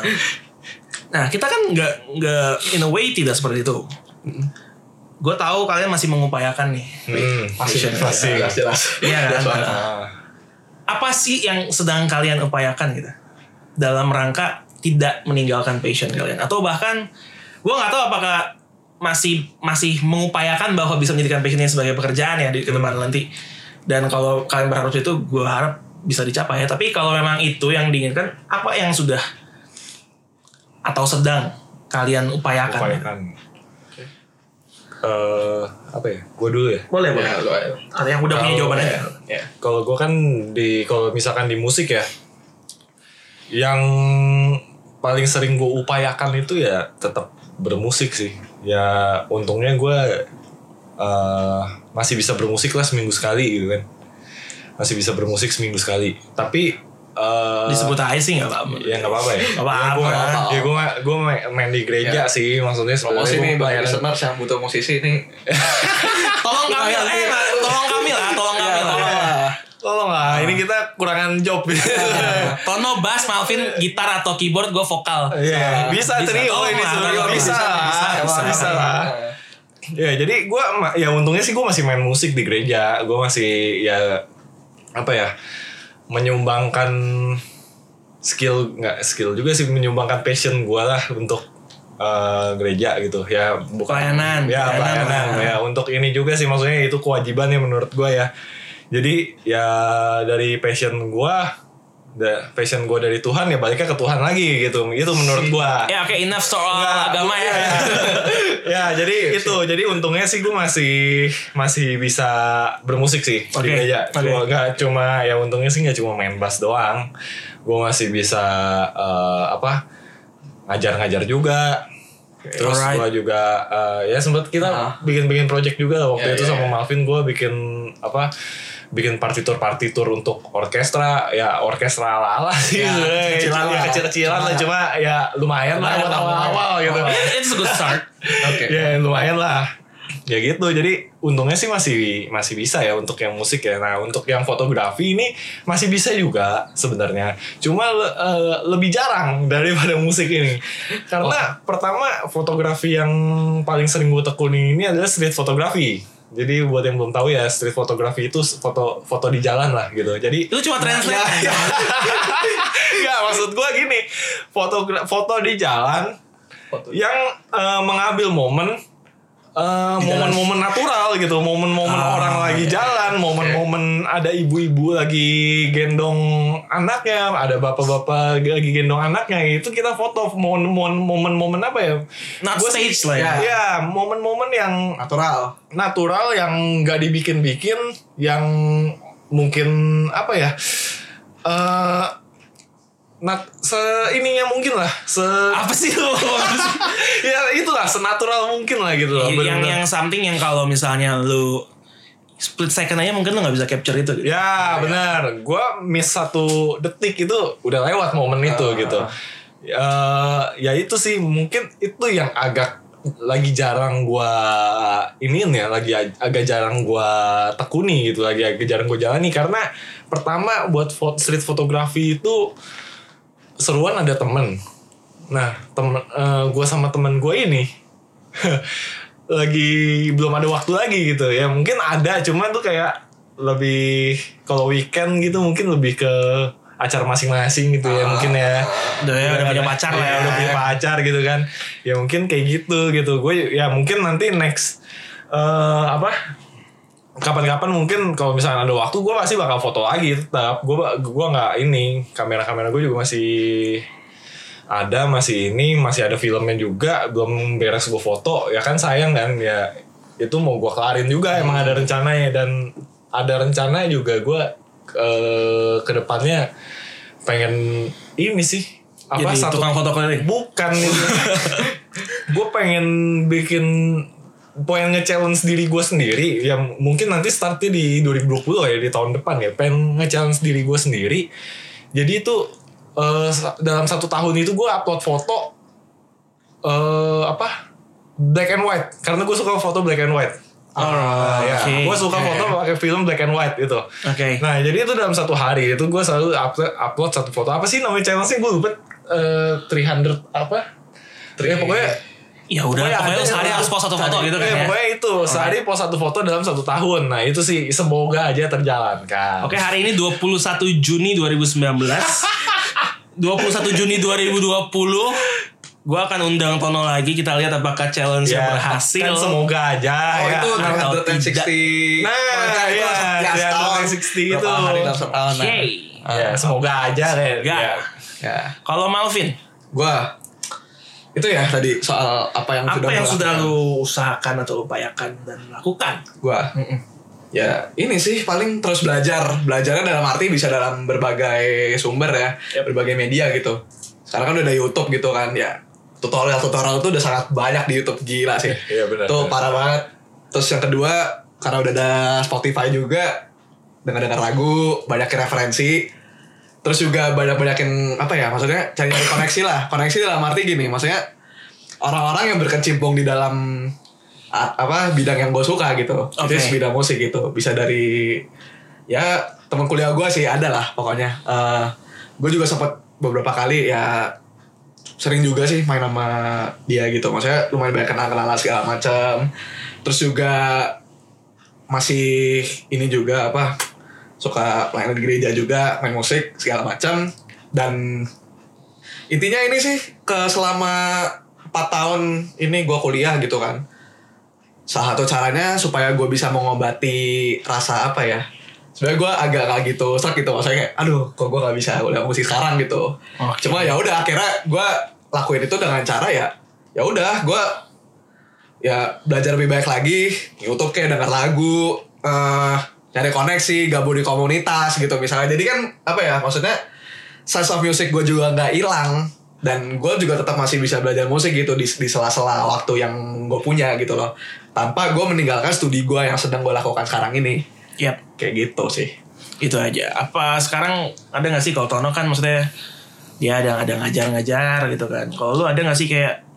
nah kita kan nggak nggak in a way tidak seperti itu gue tahu kalian masih mengupayakan nih Hmm, Passion. pasti. jelas jelas Iya kan? Ah. apa sih yang sedang kalian upayakan gitu dalam rangka tidak meninggalkan passion kalian atau bahkan gue nggak tahu apakah masih masih mengupayakan bahwa bisa menjadikan passionnya sebagai pekerjaan ya di ke depan nanti dan kalau kalian berharap itu gue harap bisa dicapai ya tapi kalau memang itu yang diinginkan apa yang sudah atau sedang kalian upayakan, Upayakan. Eh, apa ya? Gue dulu ya. boleh boleh Ya, ada yang udah punya Kalau- jawaban aja ya Kalau gue kan di kalau misalkan di musik ya, yang paling sering gue upayakan itu ya tetap bermusik sih. Ya untungnya gue eh, masih bisa bermusik lah seminggu sekali gitu kan. Masih bisa bermusik seminggu sekali. Tapi eh, disebut aja sih nggak apa-apa Ya nggak apa-apa ya. Nggak apa-apa. Ya gue ya gue gue main di gereja sih maksudnya promosi nih bagi listeners yang butuh musisi nih (laughs) tolong kami lah eh, tolong kami lah tolong kami lah Tolong lah, ini kita kurangan job. (laughs) Tono bass, Malvin gitar atau keyboard, gue vokal. Iya, bisa trio Tolong ini lah, trio tolong. bisa, Bisa, bisa, bisa, bisa, bisa. lah. Ya jadi gue ya untungnya sih gue masih main musik di gereja, gue masih ya apa ya menyumbangkan skill nggak skill juga sih menyumbangkan passion gue lah untuk eh, gereja gitu. Ya bukan Pelayanan, ya pelayanan ya untuk ini juga sih maksudnya itu kewajiban ya menurut gue ya. Jadi ya dari passion gue da, passion gue dari Tuhan ya baliknya ke Tuhan lagi gitu itu menurut gue Ya oke, enough soal Nggak, agama ya. (laughs) ya jadi itu jadi untungnya sih gue masih masih bisa bermusik sih di gereja oke. Gua nggak cuma ya untungnya sih nggak cuma main bass doang gue masih bisa eh, apa ngajar-ngajar juga terus Alright. gue juga eh, ya sempat kita Ah. bikin-bikin project juga waktu Ya, itu ya, sama ya. Malvin gue bikin apa bikin partitur-partitur untuk orkestra ya orkestra ala-ala sih Ya, sebenarnya. kecil-kecilan Ya, kecil-kecilan lah cuma ya lumayan lah Lumayan buat lah, awal-awal lumayan. gitu Oh. It's a good start. oke (laughs) ya lumayan lah ya gitu jadi untungnya sih masih masih bisa ya untuk yang musik ya nah untuk yang fotografi ini masih bisa juga sebenarnya cuma le- eh, lebih jarang (laughs) daripada musik ini karena pertama fotografi yang paling sering gue tekuni ini adalah street fotografi jadi buat yang belum tahu ya street fotografi itu foto foto di jalan lah gitu jadi Itu cuma translate. Ya, Enggak, (laughs) maksud gue gini. Foto foto di jalan Foto. yang eh, mengambil momen eh, momen-momen natural gitu, momen-momen Ah, orang lagi iya. jalan, momen-momen ada ibu-ibu lagi gendong anaknya, ada bapak-bapak lagi gendong anaknya, itu kita foto momen-momen momen-momen apa ya? Not Gua sih- staged lah ya. Ya, momen-momen yang natural natural yang nggak dibikin-bikin yang mungkin apa ya eh nat se ininya mungkin lah se Apa sih lu? (laughs) ya itulah senatural mungkin lah gitu loh yang bener-bener. yang something yang kalau misalnya lu split second aja mungkin lo nggak bisa capture itu. Gitu. Ya benar, gue miss satu detik itu udah lewat momen itu gitu. Eh, ya itu sih mungkin itu yang agak lagi jarang gue ini ya lagi ag- agak jarang gue tekuni gitu lagi agak jarang gue jalani karena pertama buat street fotografi itu seruan ada temen. Nah temen gue sama temen gue ini (laughs) lagi belum ada waktu lagi gitu ya mungkin ada cuman tuh kayak lebih kalau weekend gitu mungkin lebih ke acara masing-masing gitu ya mungkin ya Udah ya, udah punya pacar lah ya. udah punya pacar gitu kan ya mungkin kayak gitu gitu gue ya mungkin nanti next eh apa kapan-kapan mungkin kalau misalnya ada waktu gue pasti bakal foto lagi tetap. Gue gue nggak ini kamera-kamera gue juga masih ada masih ini masih ada filmnya juga. Belum beres gue foto ya kan sayang kan ya itu mau gue kelarin juga emang ada rencananya. Dan ada rencana juga gue eh, ke depannya pengen ini sih apa Jadi satu tukang foto keliling. bukan (laughs) gue pengen bikin pengen nge-challenge diri gue sendiri ya mungkin nanti startnya di 2020 ya di tahun depan ya. Pengen nge-challenge diri gue sendiri. Jadi itu eh, sa- dalam satu tahun itu gue upload foto eh apa? Black and white. Karena gue suka foto black and white. Ah, ya. gue suka foto pakai film black and white itu Oke. Nah jadi itu dalam satu hari itu gue selalu upload, upload satu foto. Apa sih namanya channel sih gue lupa. Eh 300 apa? Ya, pokoknya Ya udah, pokoknya, lo sehari harus post satu foto gitu kan ya, ya. Pokoknya itu sehari post satu foto dalam satu tahun. Nah itu sih semoga aja terjalankan. Oke, hari ini 21 Juni 2019. 21 (laughs) Juni 2020 gue akan undang Tono lagi kita lihat apakah challenge Ya, yang berhasil. kan semoga aja Oh ya. itu atau 360 Nah, iya, iya, setahun. 360 itu. Berapa hari dalam setahun nah. Oke. Ya, semoga aja deh. Ya. Ya. Ya Kalau Malvin, Gua Itu ya tadi. soal apa yang apa sudah yang sudah lu usahakan atau upayakan dan lakukan? Gua. Ya ini sih paling terus belajar. Belajarnya dalam arti bisa dalam berbagai sumber ya Berbagai media gitu. Sekarang kan udah ada Youtube gitu kan Ya. Tutorial-tutorial tuh udah sangat banyak di Youtube. Gila sih. (laughs) Iya, benar, Tuh benar. parah banget. Terus yang kedua Karena udah ada Spotify juga Dengar-dengar lagu Banyak referensi Terus juga banyak-banyakin Apa ya maksudnya Cari-cari koneksi lah Koneksi dalam arti gini Maksudnya Orang-orang yang berkecimpung di dalam apa bidang yang gue suka gitu, Oke. Jadi bidang musik gitu, bisa dari ya teman kuliah gue sih ada lah pokoknya. gue juga sempat beberapa kali ya sering juga sih main sama dia gitu, maksudnya lumayan banyak kenal-kenalan segala macam. Terus juga masih ini juga apa suka pelayanan di gereja juga main musik segala macam. Dan intinya ini sih ke selama 4 tahun ini gue kuliah gitu kan. Salah satu caranya supaya gue bisa mengobati rasa apa ya sebenarnya gue agak gak gitu serak gitu. Maksudnya kayak aduh kok gue gak bisa kuliah musik sekarang? gitu. Oke. cuma ya udah akhirnya gue lakuin itu dengan cara ya ya udah gue ya belajar lebih baik lagi YouTube kayak denger lagu eh cari koneksi gabung di komunitas gitu misalnya jadi kan apa ya maksudnya sense of music gue juga nggak hilang dan gue juga tetap masih bisa belajar musik gitu di, di sela-sela waktu yang gue punya gitu loh tanpa gue meninggalkan studi gue yang sedang gue lakukan sekarang ini Yap, kayak gitu sih itu aja. Apa sekarang ada gak sih kalau Tono kan maksudnya dia ada ada ngajar-ngajar gitu kan. Kalau lu ada gak sih kayak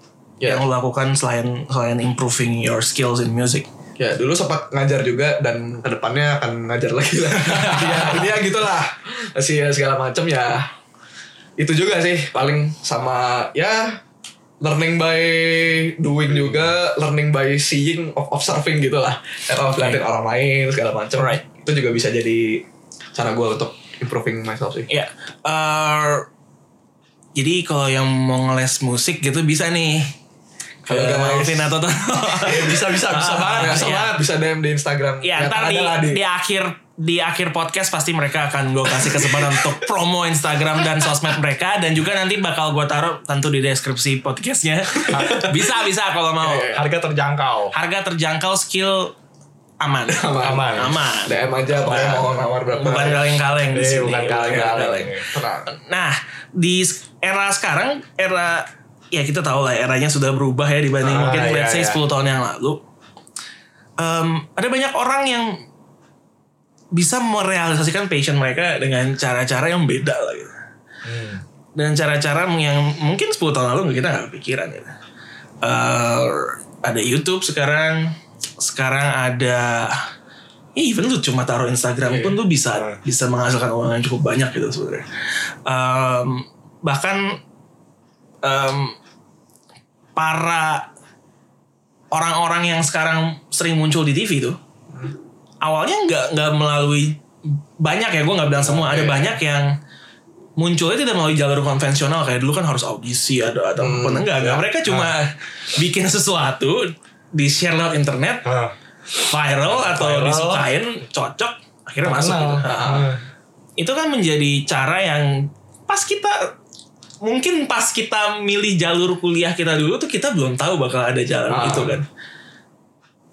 Ya. yang lu lakukan selain selain improving your skills in music? Ya dulu sempat ngajar juga dan ke depannya akan ngajar lagi lah. (laughs) Ya ini ya gitulah. Sih segala macam ya. Itu juga sih paling sama ya learning by doing juga learning by seeing of observing gitu lah. Eh, of liatin orang lain segala macam Alright. itu juga bisa jadi cara gue untuk improving myself sih. Ya, eh, jadi kalau yang mau ngeles musik gitu bisa nih. Kalau Guys. Malvin atau Tono. (laughs) Ya, bisa bisa bisa Ah, banget bisa iya. banget bisa DM di Instagram Ya ntar di, di akhir di akhir podcast pasti mereka akan gue kasih kesempatan untuk promo Instagram dan sosmed mereka dan juga nanti bakal gue taruh tentu di deskripsi podcastnya. (laughs) bisa bisa kalau mau. Harga terjangkau. Harga terjangkau skill aman. Aman. Aman. Aman. DM aja pokoknya mau nawar berapa Bukan kaleng-kaleng di Eh, sini. bukan kaleng-kaleng. Tenang. Nah, di era sekarang era ya kita tahu lah eranya sudah berubah ya dibanding Ah, mungkin iya, let's say iya. 10 tahun yang lalu. Em, ada banyak orang yang bisa merealisasikan passion mereka dengan cara-cara yang beda lah gitu. dengan cara-cara yang mungkin 10 tahun lalu kita nggak kepikiran gitu. Eh, ada YouTube sekarang, sekarang ada ya even lu cuma taruh Instagram pun tuh bisa bisa menghasilkan uang yang cukup banyak gitu sebenarnya. Em, bahkan em, para orang-orang yang sekarang sering muncul di TV tuh awalnya nggak nggak melalui banyak ya gue nggak bilang semua ada banyak yang munculnya tidak melalui jalur konvensional kayak dulu kan harus audisi ada ada Hmm, enggak enggak mereka cuma bikin sesuatu di share lewat internet Ah. viral atau Viral. disukain cocok akhirnya masuk Terkenal. gitu. Ah. itu kan menjadi cara yang pas kita mungkin pas kita milih jalur kuliah kita dulu tuh kita belum tahu bakal ada jalan Ah. itu kan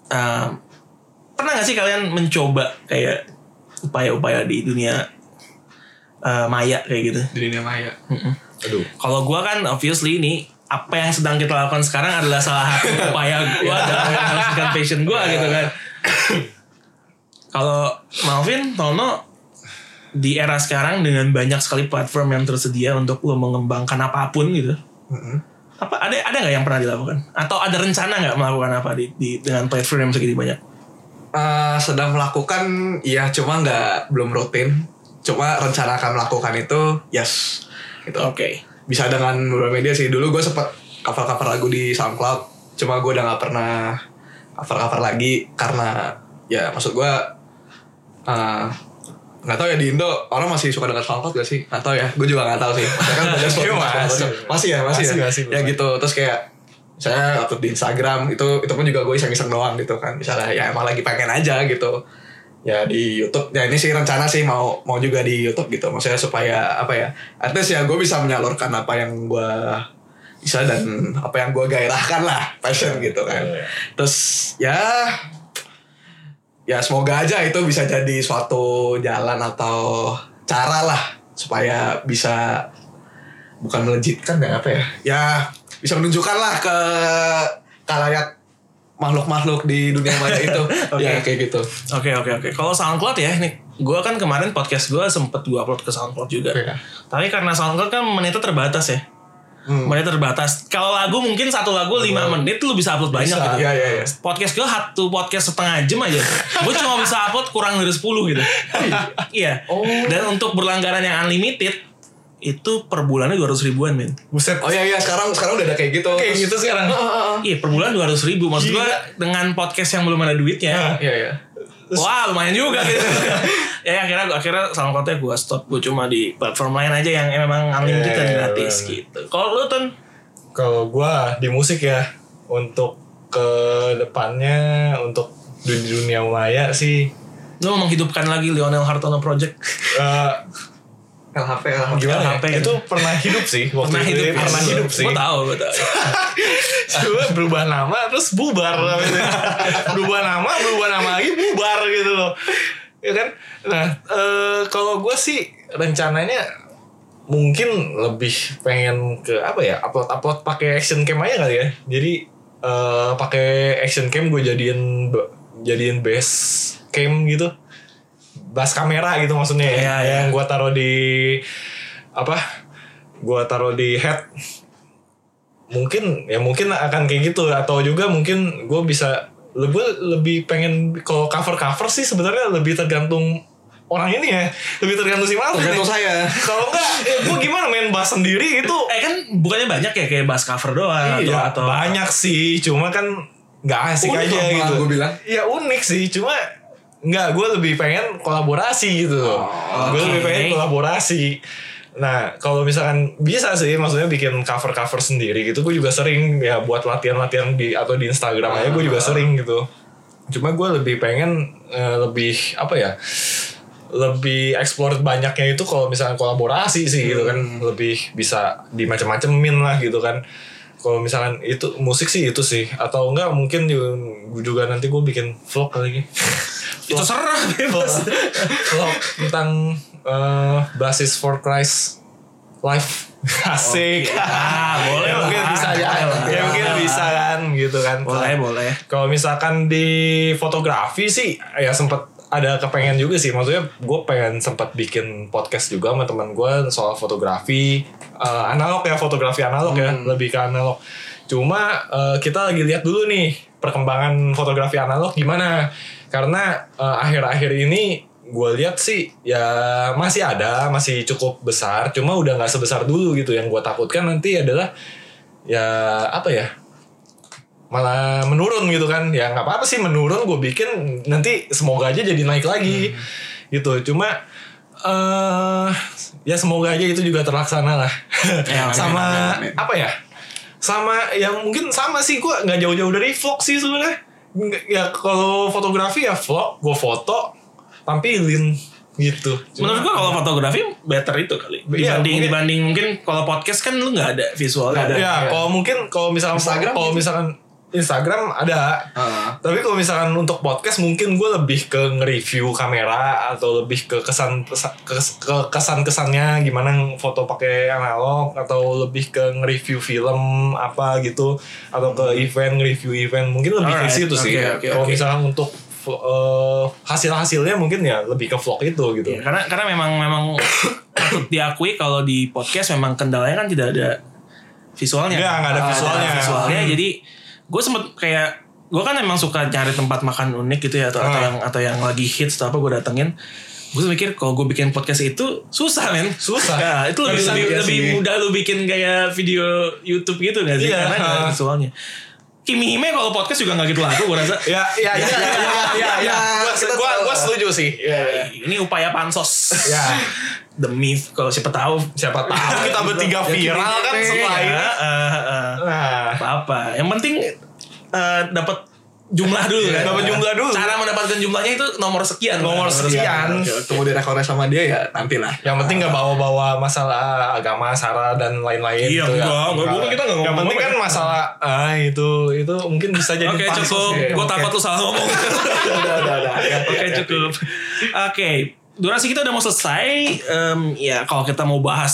Eh, pernah gak sih kalian mencoba kayak upaya-upaya di dunia eh, maya kayak gitu di dunia maya. Aduh. kalau gua kan obviously ini apa yang sedang kita lakukan sekarang adalah salah satu (laughs) upaya gua dalam merealisasikan passion gua gitu kan. (coughs) Kalau Malvin, Tono di era sekarang dengan banyak sekali platform yang tersedia untuk lo mengembangkan apa pun gitu. Apa ada ada nggak yang pernah dilakukan? Atau ada rencana nggak melakukan apa di, di dengan platform yang segini banyak? Eh, sedang melakukan, iya cuma nggak belum rutin. Cuma rencana akan melakukan itu, yes. Gitu. Oke. Bisa dengan beberapa media sih. Dulu gue sempet cover-cover lagu di SoundCloud. Cuma gue udah nggak pernah cover-cover lagi karena ya maksud gue eh, nggak tahu ya di Indo orang masih suka dengan SoundCloud gak sih? Nggak tahu ya. Gue juga nggak tahu sih. Kan banyak Spotify, (laughs) masih. masih ya, masih, Masih, ya. masih, ya masih. gitu. Terus kayak saya upload di Instagram itu itu pun juga gue iseng-iseng doang gitu kan. Misalnya ya emang lagi pengen aja gitu. Ya di YouTube ya ini sih rencana sih mau mau juga di YouTube gitu. Maksudnya supaya apa ya? At least ya gue bisa menyalurkan apa yang gue bisa dan apa yang gue gairahkan lah passion gitu kan. Terus ya ya semoga aja itu bisa jadi suatu jalan atau cara lah supaya bisa bukan melejitkan ya apa ya ya bisa menunjukkan lah ke kalayak makhluk-makhluk di dunia maya itu (laughs) ya kayak gitu Oke oke oke. Kalau SoundCloud ya, nih gue kan kemarin podcast gue sempet gue upload ke SoundCloud juga. Iya. Tapi karena SoundCloud kan menitnya terbatas ya. Hmm. Menitnya terbatas. Kalau lagu mungkin satu lagu 5 menit lu bisa upload banyak Bisa, gitu. iya, iya, iya. Podcast gue satu podcast setengah jam aja. gue cuma bisa upload kurang dari 10 gitu. (laughs) iya. Oh. Dan untuk berlangganan yang unlimited itu per bulannya 200 ribuan men. Buset. oh iya iya sekarang sekarang udah ada kayak gitu Kayak Terus- gitu sekarang. Iya per bulan 200 ribu. Maksud gue dengan podcast yang belum ada duitnya. iya iya Wah lumayan juga gitu. (laughs) ya akhirnya akhirnya SoundCloud-nya gue stop. Gue cuma di platform lain aja yang memang unlimited Iya, dan iya, gratis bener. gitu. Kalau lu tuh Kalau gua di musik ya untuk ke depannya untuk di dunia maya sih lu mau menghidupkan lagi Lionel Hartono Project. eh, LHP LHP gimana LHP ya? Itu pernah hidup sih waktu Pernah itu. hidup, pernah hidup sih. Gue tahu, gue tahu. (laughs) Coba berubah nama terus bubar (laughs) berubah nama berubah nama lagi bubar gitu loh ya kan nah eh, kalau gue sih rencananya mungkin lebih pengen ke apa ya upload upload pakai action cam aja kali ya jadi eh, pakai action cam gue jadiin jadiin base cam gitu bas kamera gitu maksudnya ya, Iya, iya. yang gue taruh di apa gue taruh di head. Mungkin ya mungkin akan kayak gitu. Atau juga mungkin gue bisa gue lebih pengen kalau cover cover sih sebenarnya lebih tergantung orang ini ya. Lebih tergantung si Malvin tergantung nih. saya. (laughs) Kalau enggak ya gue gimana main bass sendiri itu eh kan bukannya banyak ya kayak bass cover doang atau, Iya, atau banyak sih. Cuma kan nggak asik Unik aja gitu. gue bilang. ya unik sih. Cuma nggak gue lebih pengen kolaborasi gitu. Loh gue oke. lebih pengen kolaborasi. Nah kalau misalkan bisa sih maksudnya bikin cover cover sendiri gitu gue juga sering ya buat latihan latihan di atau di Instagram aja gue juga sering gitu. Cuma gue lebih pengen eh, lebih apa ya lebih explore banyaknya itu kalau misalnya kolaborasi sih gitu kan. Lebih bisa di macam-macamin lah gitu kan kalau misalkan itu musik sih itu sih. Atau enggak mungkin juga, nanti gue bikin vlog kali ini (laughs) itu serah bebas. vlog tentang eh, basis for Christ live (laughs) asik. (laughs) Ah, boleh ya mungkin bisa ya, ya mungkin bisa kan gitu kan. Boleh boleh. kalau misalkan di fotografi sih ya sempet ada kepengen juga sih. Maksudnya gue pengen sempat bikin podcast juga sama teman gue soal fotografi eh, analog ya fotografi analog ya lebih ke analog. Cuma eh, kita lagi lihat dulu nih perkembangan fotografi analog gimana. Karena eh, akhir-akhir ini gue lihat sih ya masih ada masih cukup besar. Cuma udah nggak sebesar dulu gitu. Yang gue takutkan nanti adalah ya apa ya malah menurun gitu kan ya nggak apa-apa sih menurun gue bikin nanti semoga aja jadi naik lagi gitu cuma eh ya semoga aja itu juga terlaksana lah Ya, amin, sama amin, amin. apa ya sama yang mungkin sama sih gue nggak jauh-jauh dari vlog sih sebenarnya ya kalau fotografi ya vlog gue foto tampilin gitu Cuma- Menurut gua kalau fotografi better itu kali. Iya, Dibanding mungkin- dibanding mungkin kalau podcast kan lu nggak ada visualnya. Ada. ya Iya. kalau mungkin kalau misalkan Instagram kalau gitu. misalkan Instagram ada Heeh. Tapi kalau misalkan untuk podcast mungkin gue lebih ke nge-review kamera atau lebih ke kesan ke kesan kesannya gimana foto pakai analog atau lebih ke nge-review film apa gitu atau ke event nge-review event mungkin lebih ke Alright, situ sih. oke, oke, kalau oke. misalkan untuk eh, hasil-hasilnya mungkin ya lebih ke vlog itu gitu. Iya, karena karena memang memang (coughs) patut diakui kalau di podcast memang kendalanya kan tidak ada visualnya. Nggak ada Ah, visualnya. visualnya. Hmm. Jadi gue sempet kayak gue kan emang suka cari tempat makan unik gitu ya atau, atau Ah. yang atau yang lagi hits atau apa gue datengin. Gue mikir kalau gue bikin podcast itu susah men Susah. Ya, itu lebih, lebih, lebih mudah lu bikin kayak video YouTube gitu gak sih Iya, karena ah. visualnya Kimi Hime kalau podcast juga gak gitu laku gue rasa Ya, ya, ya, ya, ya, ya, ya. Gua, kita gua, tahu. gua setuju sih. Iya. ini upaya pansos Ya. demi kalau siapa tahu Siapa tahu (laughs) kita bertiga viral kan Iya. setelah ini. ya, eh. Nah, apa-apa. Yang penting eh, dapat jumlah dulu kan. Dapat jumlah dulu. Cara mendapatkan jumlahnya itu nomor sekian. Nomor sekian. Oke, Ketemu di rekornya sama dia ya nantilah. Yang penting nggak bawa-bawa masalah agama, sara dan lain-lain Iya, gitu ya. enggak, enggak, gua- kita nggak Yang ngomong penting kan ya. masalah ah itu itu mungkin bisa jadi Oke pansos cukup. ya. Gue takut lu salah ngomong. (laughs) udah, udah, udah. Oke cukup. Oke. Durasi kita udah mau selesai. Em, ya kalau kita mau bahas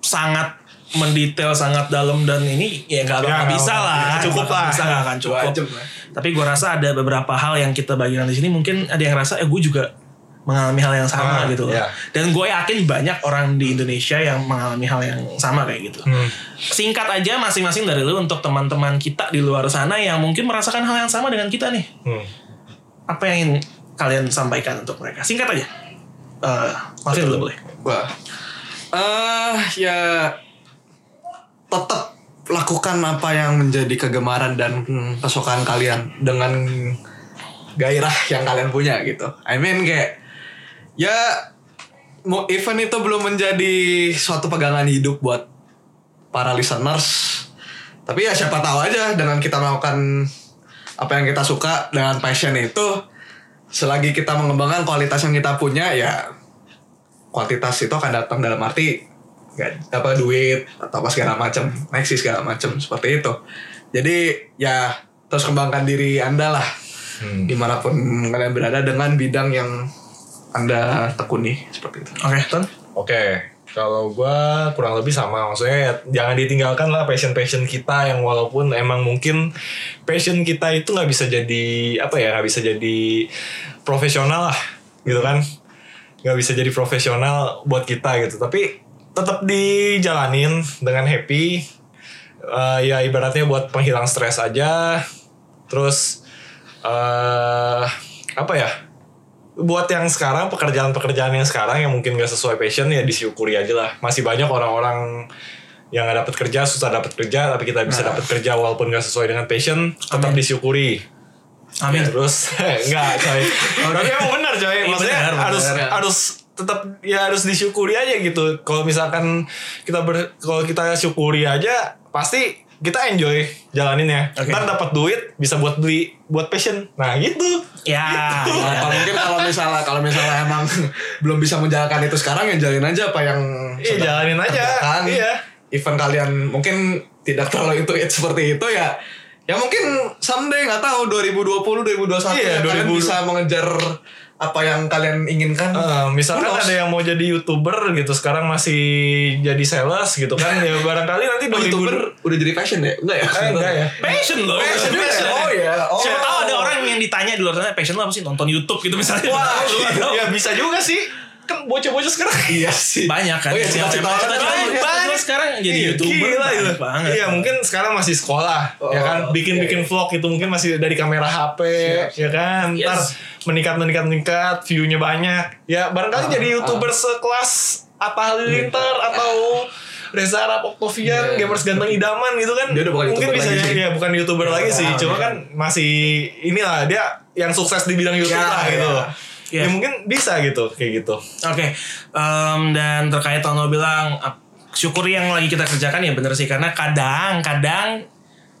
sangat mendetail, sangat dalam dan ini ya nggak Ya, nggak bisa lah. Ya, cukup lah. Bisa nggak akan cukup. lah. Tapi gue rasa ada beberapa hal yang kita bagikan di sini mungkin ada yang rasa eh gue juga mengalami hal yang sama Ah, gitu loh. iya. Dan gue yakin banyak orang di Indonesia yang mengalami hal yang sama kayak gitu. Hmm. Singkat aja masing-masing dari lu untuk teman-teman kita di luar sana yang mungkin merasakan hal yang sama dengan kita nih. Hmm. Apa yang ingin kalian sampaikan untuk mereka? Singkat aja. Eh, Maafin dulu boleh. Wah. Eh ya tetap lakukan apa yang menjadi kegemaran dan kesukaan kalian dengan gairah yang kalian punya gitu. I mean kayak ya mau event itu belum menjadi suatu pegangan hidup buat para listeners. Tapi ya siapa tahu aja dengan kita melakukan apa yang kita suka dengan passion itu selagi kita mengembangkan kualitas yang kita punya ya kuantitas itu akan datang dalam arti nggak apa duit atau apa segala macam next segala macam seperti itu. Jadi ya terus kembangkan diri anda lah. Hmm. di mana pun kalian berada dengan bidang yang anda tekuni seperti itu. Oke, Ton. Oke, kalau gua kurang lebih sama maksudnya ya, jangan ditinggalkan lah passion passion kita yang walaupun emang mungkin passion kita itu nggak bisa jadi apa ya nggak bisa jadi profesional lah gitu kan? Nggak bisa jadi profesional buat kita gitu. Tapi tetap dijalanin dengan happy Eh, ya ibaratnya buat penghilang stres aja terus eh apa ya buat yang sekarang pekerjaan-pekerjaan yang sekarang yang mungkin gak sesuai passion ya disyukuri aja lah masih banyak orang-orang yang gak dapat kerja susah dapat kerja tapi kita bisa Nah. dapat kerja walaupun gak sesuai dengan passion tetap Amin. disyukuri Amin. Ya, terus (laughs) enggak coy (laughs) tapi emang benar coy Iya, maksudnya benar. harus Ya. harus tetap ya harus disyukuri aja gitu kalau misalkan kita ber kalau kita syukuri aja pasti kita enjoy jalaninnya Oke. ntar dapat duit bisa buat beli buat passion nah gitu Ya. Nah, ya. kalau mungkin kalau misalnya kalau misalnya emang (laughs) belum bisa menjalankan itu sekarang ya jalin aja apa yang Iya, jalanin aja. kerjakan. Iya. Event kalian mungkin tidak terlalu itu seperti itu ya. Ya mungkin someday nggak tahu 2020 2021 Iya, ya, kalian 2020. bisa mengejar apa yang kalian inginkan. Eh, misalkan knows? ada yang mau jadi youtuber gitu sekarang masih jadi sales gitu kan ya barangkali nanti Oh, 2000 youtuber udah jadi passion ya? Enggak ya? Eh, enggak ya Passion loh. Passion, passion. Oh ya. Oh. Siapa tahu ada orang yang ditanya di luar sana passion lo apa sih nonton YouTube gitu misalnya. Wah, tahu. ya bisa juga sih. Kan bocah-bocah sekarang Iya sih. banyak kan Oh iya, cita-cita cita-cita cita-cita sekarang jadi Iya, youtuber gila gitu. banget Iya mungkin sekarang masih sekolah ya kan? Oh, bikin bikin vlog itu mungkin masih dari kamera HP ya kan? Yes. ntar meningkat meningkat meningkat viewnya banyak. Ya barangkali Ah, jadi youtuber sekelas Atta Halilintar atau Reza Arab Octavian Iya. gamers ganteng idaman gitu kan? Dia udah bukan mungkin bisa lagi ya bukan youtuber lagi sih. Ah, cuma iya. kan masih inilah dia yang sukses di bidang YouTube Ya, lah gitu. Ya. ya Iya. mungkin bisa gitu kayak gitu. Oke, em, dan terkait Tono bilang syukuri yang lagi kita kerjakan ya bener sih. Karena kadang-kadang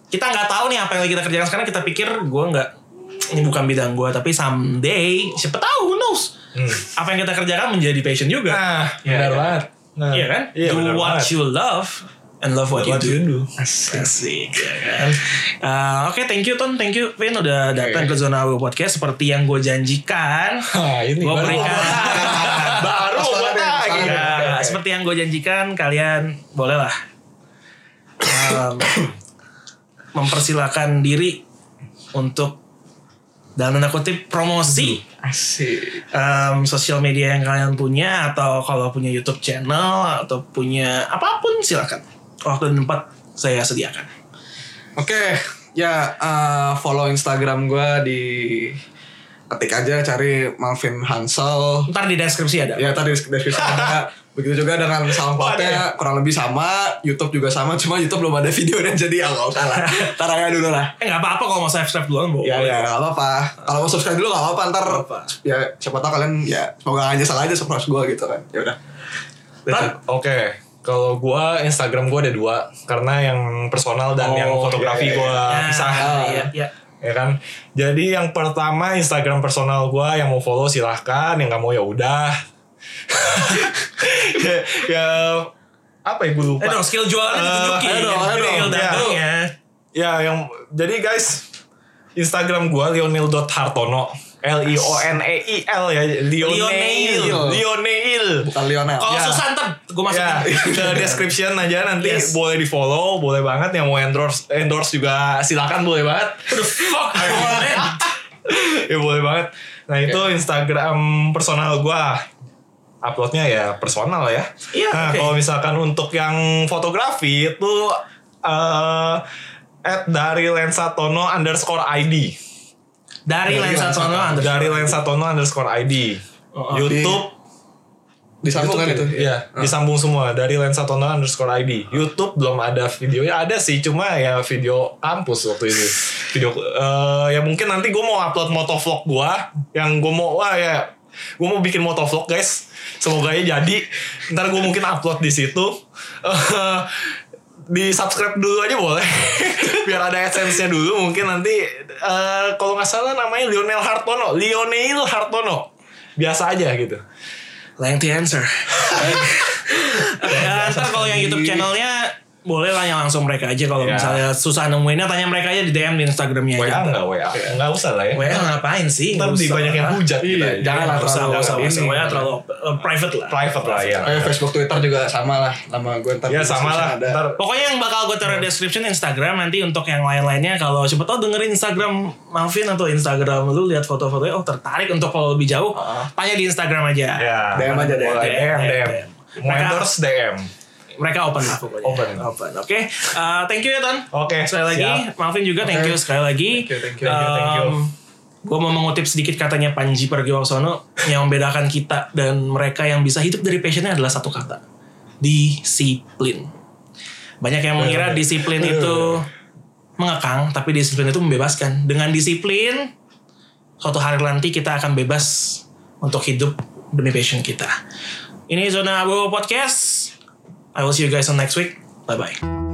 kita nggak tahu nih apa yang lagi kita kerjakan. Sekarang kita pikir gue nggak ini bukan bidang gue tapi someday siapa tahu who knows? Hmm. apa yang kita kerjakan menjadi passion juga. Nah Iya, benar kan? banget. Nah, iya kan? Iya, do what banget. you love and love what, What you do. you do. Asik ya kan. Uh, Oke thank you Ton, thank you Vin. Udah datang ke Zona Abu Podcast. Seperti yang gue janjikan. Ah, ini gue baru berikan. (laughs) baru Pas buat banget, pas lagi. banget. Ya, Oke, oke. Seperti yang gue janjikan kalian bolehlah um, mempersilahkan diri untuk dalam tanda kutip promosi Asik. um, sosial media yang kalian punya atau kalau punya YouTube channel atau punya apa pun silakan waktu dan tempat saya sediakan. Oke, ya eh, follow Instagram gue di ketik aja cari Malvin Hansel. Ntar di deskripsi ada. Ya tadi deskripsi ada. Begitu juga dengan? SoundCloud-nya kurang lebih sama, YouTube juga sama, cuma YouTube belum ada videonya jadi ya nggak usah lah. (laughs) Ntar aja dulu lah. Eh nggak apa-apa kalau mau subscribe duluan boleh. Ya ya nggak apa-apa. Kalau mau subscribe dulu nggak apa-apa ntar. apa-apa. Ya siapa tahu kalian ya semoga aja salah aja subscribe gue gitu kan. Ya udah. Oke, kalau gua Instagram gua ada dua karena yang personal dan Oh, yang iya, fotografi iya, gua Nah, pisah. Iya, iya. Ya kan. Jadi yang pertama Instagram personal gua yang mau follow silahkan, yang nggak mau ya udah. Ya, ya apa ya gue lupa. Eh dong skill jualannya Eh, ditunjukin. ayo dong, ayo Skill dong. dagangnya. Ya yang jadi guys Instagram gua lionel.hartono L I O N E I L ya Lionel Lionel. Lionel Bukan Lionel. Kalau Ya. susah ntar gue Ya, masukin. ke description aja nanti Yes. boleh di follow, boleh banget yang mau endorse endorse juga silakan boleh banget. The fuck (laughs) ya boleh banget. Nah itu Instagram personal gua. Uploadnya ya personal ya. Iya, Nah oke. kalau misalkan untuk yang fotografi itu eh at dari Lensatono underscore ID. Dari Dari lensa lensa Tono. underscore. Dari Lensatono underscore ID. Oh, oh. YouTube Disambung kan itu? Iya, disambung semua dari Lensa Tono underscore ID. YouTube belum ada videonya, ada sih, cuma ya video kampus waktu itu. Video, eh, ya mungkin nanti gue mau upload motovlog gue, yang gue mau, wah ya, gue mau bikin motovlog guys. Semoga ya jadi. Ntar gue mungkin upload di situ. Eh, (laughs) di subscribe dulu aja boleh (laughs) biar ada essence-nya dulu mungkin nanti eh, kalau nggak salah namanya Lionel Hartono Lionel Hartono biasa aja gitu Lengthy answer. ya, (laughs) ntar kalau yang YouTube channelnya boleh lah yang langsung mereka aja kalau Ya. misalnya susah nemuinnya tanya mereka aja di DM di Instagramnya WA aja. enggak WA enggak usah lah ya WA ngapain sih? Ntar Nggak di banyak yang hujat kita. Iya, jangan lah usah, usah, usah. WA terlalu uh, private lah. Private lah ya. Eh, Facebook, Twitter juga sama lah. Nama gue ntar. Ya di sama description lah. Ntar Pokoknya yang bakal gue taruh description Instagram nanti untuk yang lain-lainnya kalau siapa tahu dengerin Instagram Malvin atau Instagram lu lihat foto-fotonya oh tertarik untuk follow lebih jauh tanya di Instagram aja. ya. DM aja, DM. Boleh, DM, DM. DM. Mau endorse DM. Mereka open lah pokoknya. Open. Open. Oke. Uh, thank you ya Ton. Oke, Sekali lagi siap. Malvin juga thank Oke. you sekali lagi. Thank you, thank you, thank you, thank you. gue mau mengutip sedikit katanya Panji Pragiwaksono yang membedakan kita dan mereka yang bisa hidup dari passionnya adalah satu kata. Disiplin. Banyak yang mengira disiplin itu mengekang, tapi disiplin itu membebaskan. Dengan disiplin, suatu hari nanti kita akan bebas untuk hidup demi passion kita. Ini Zona Abu Podcast. I will see you guys on next week. Bye-bye.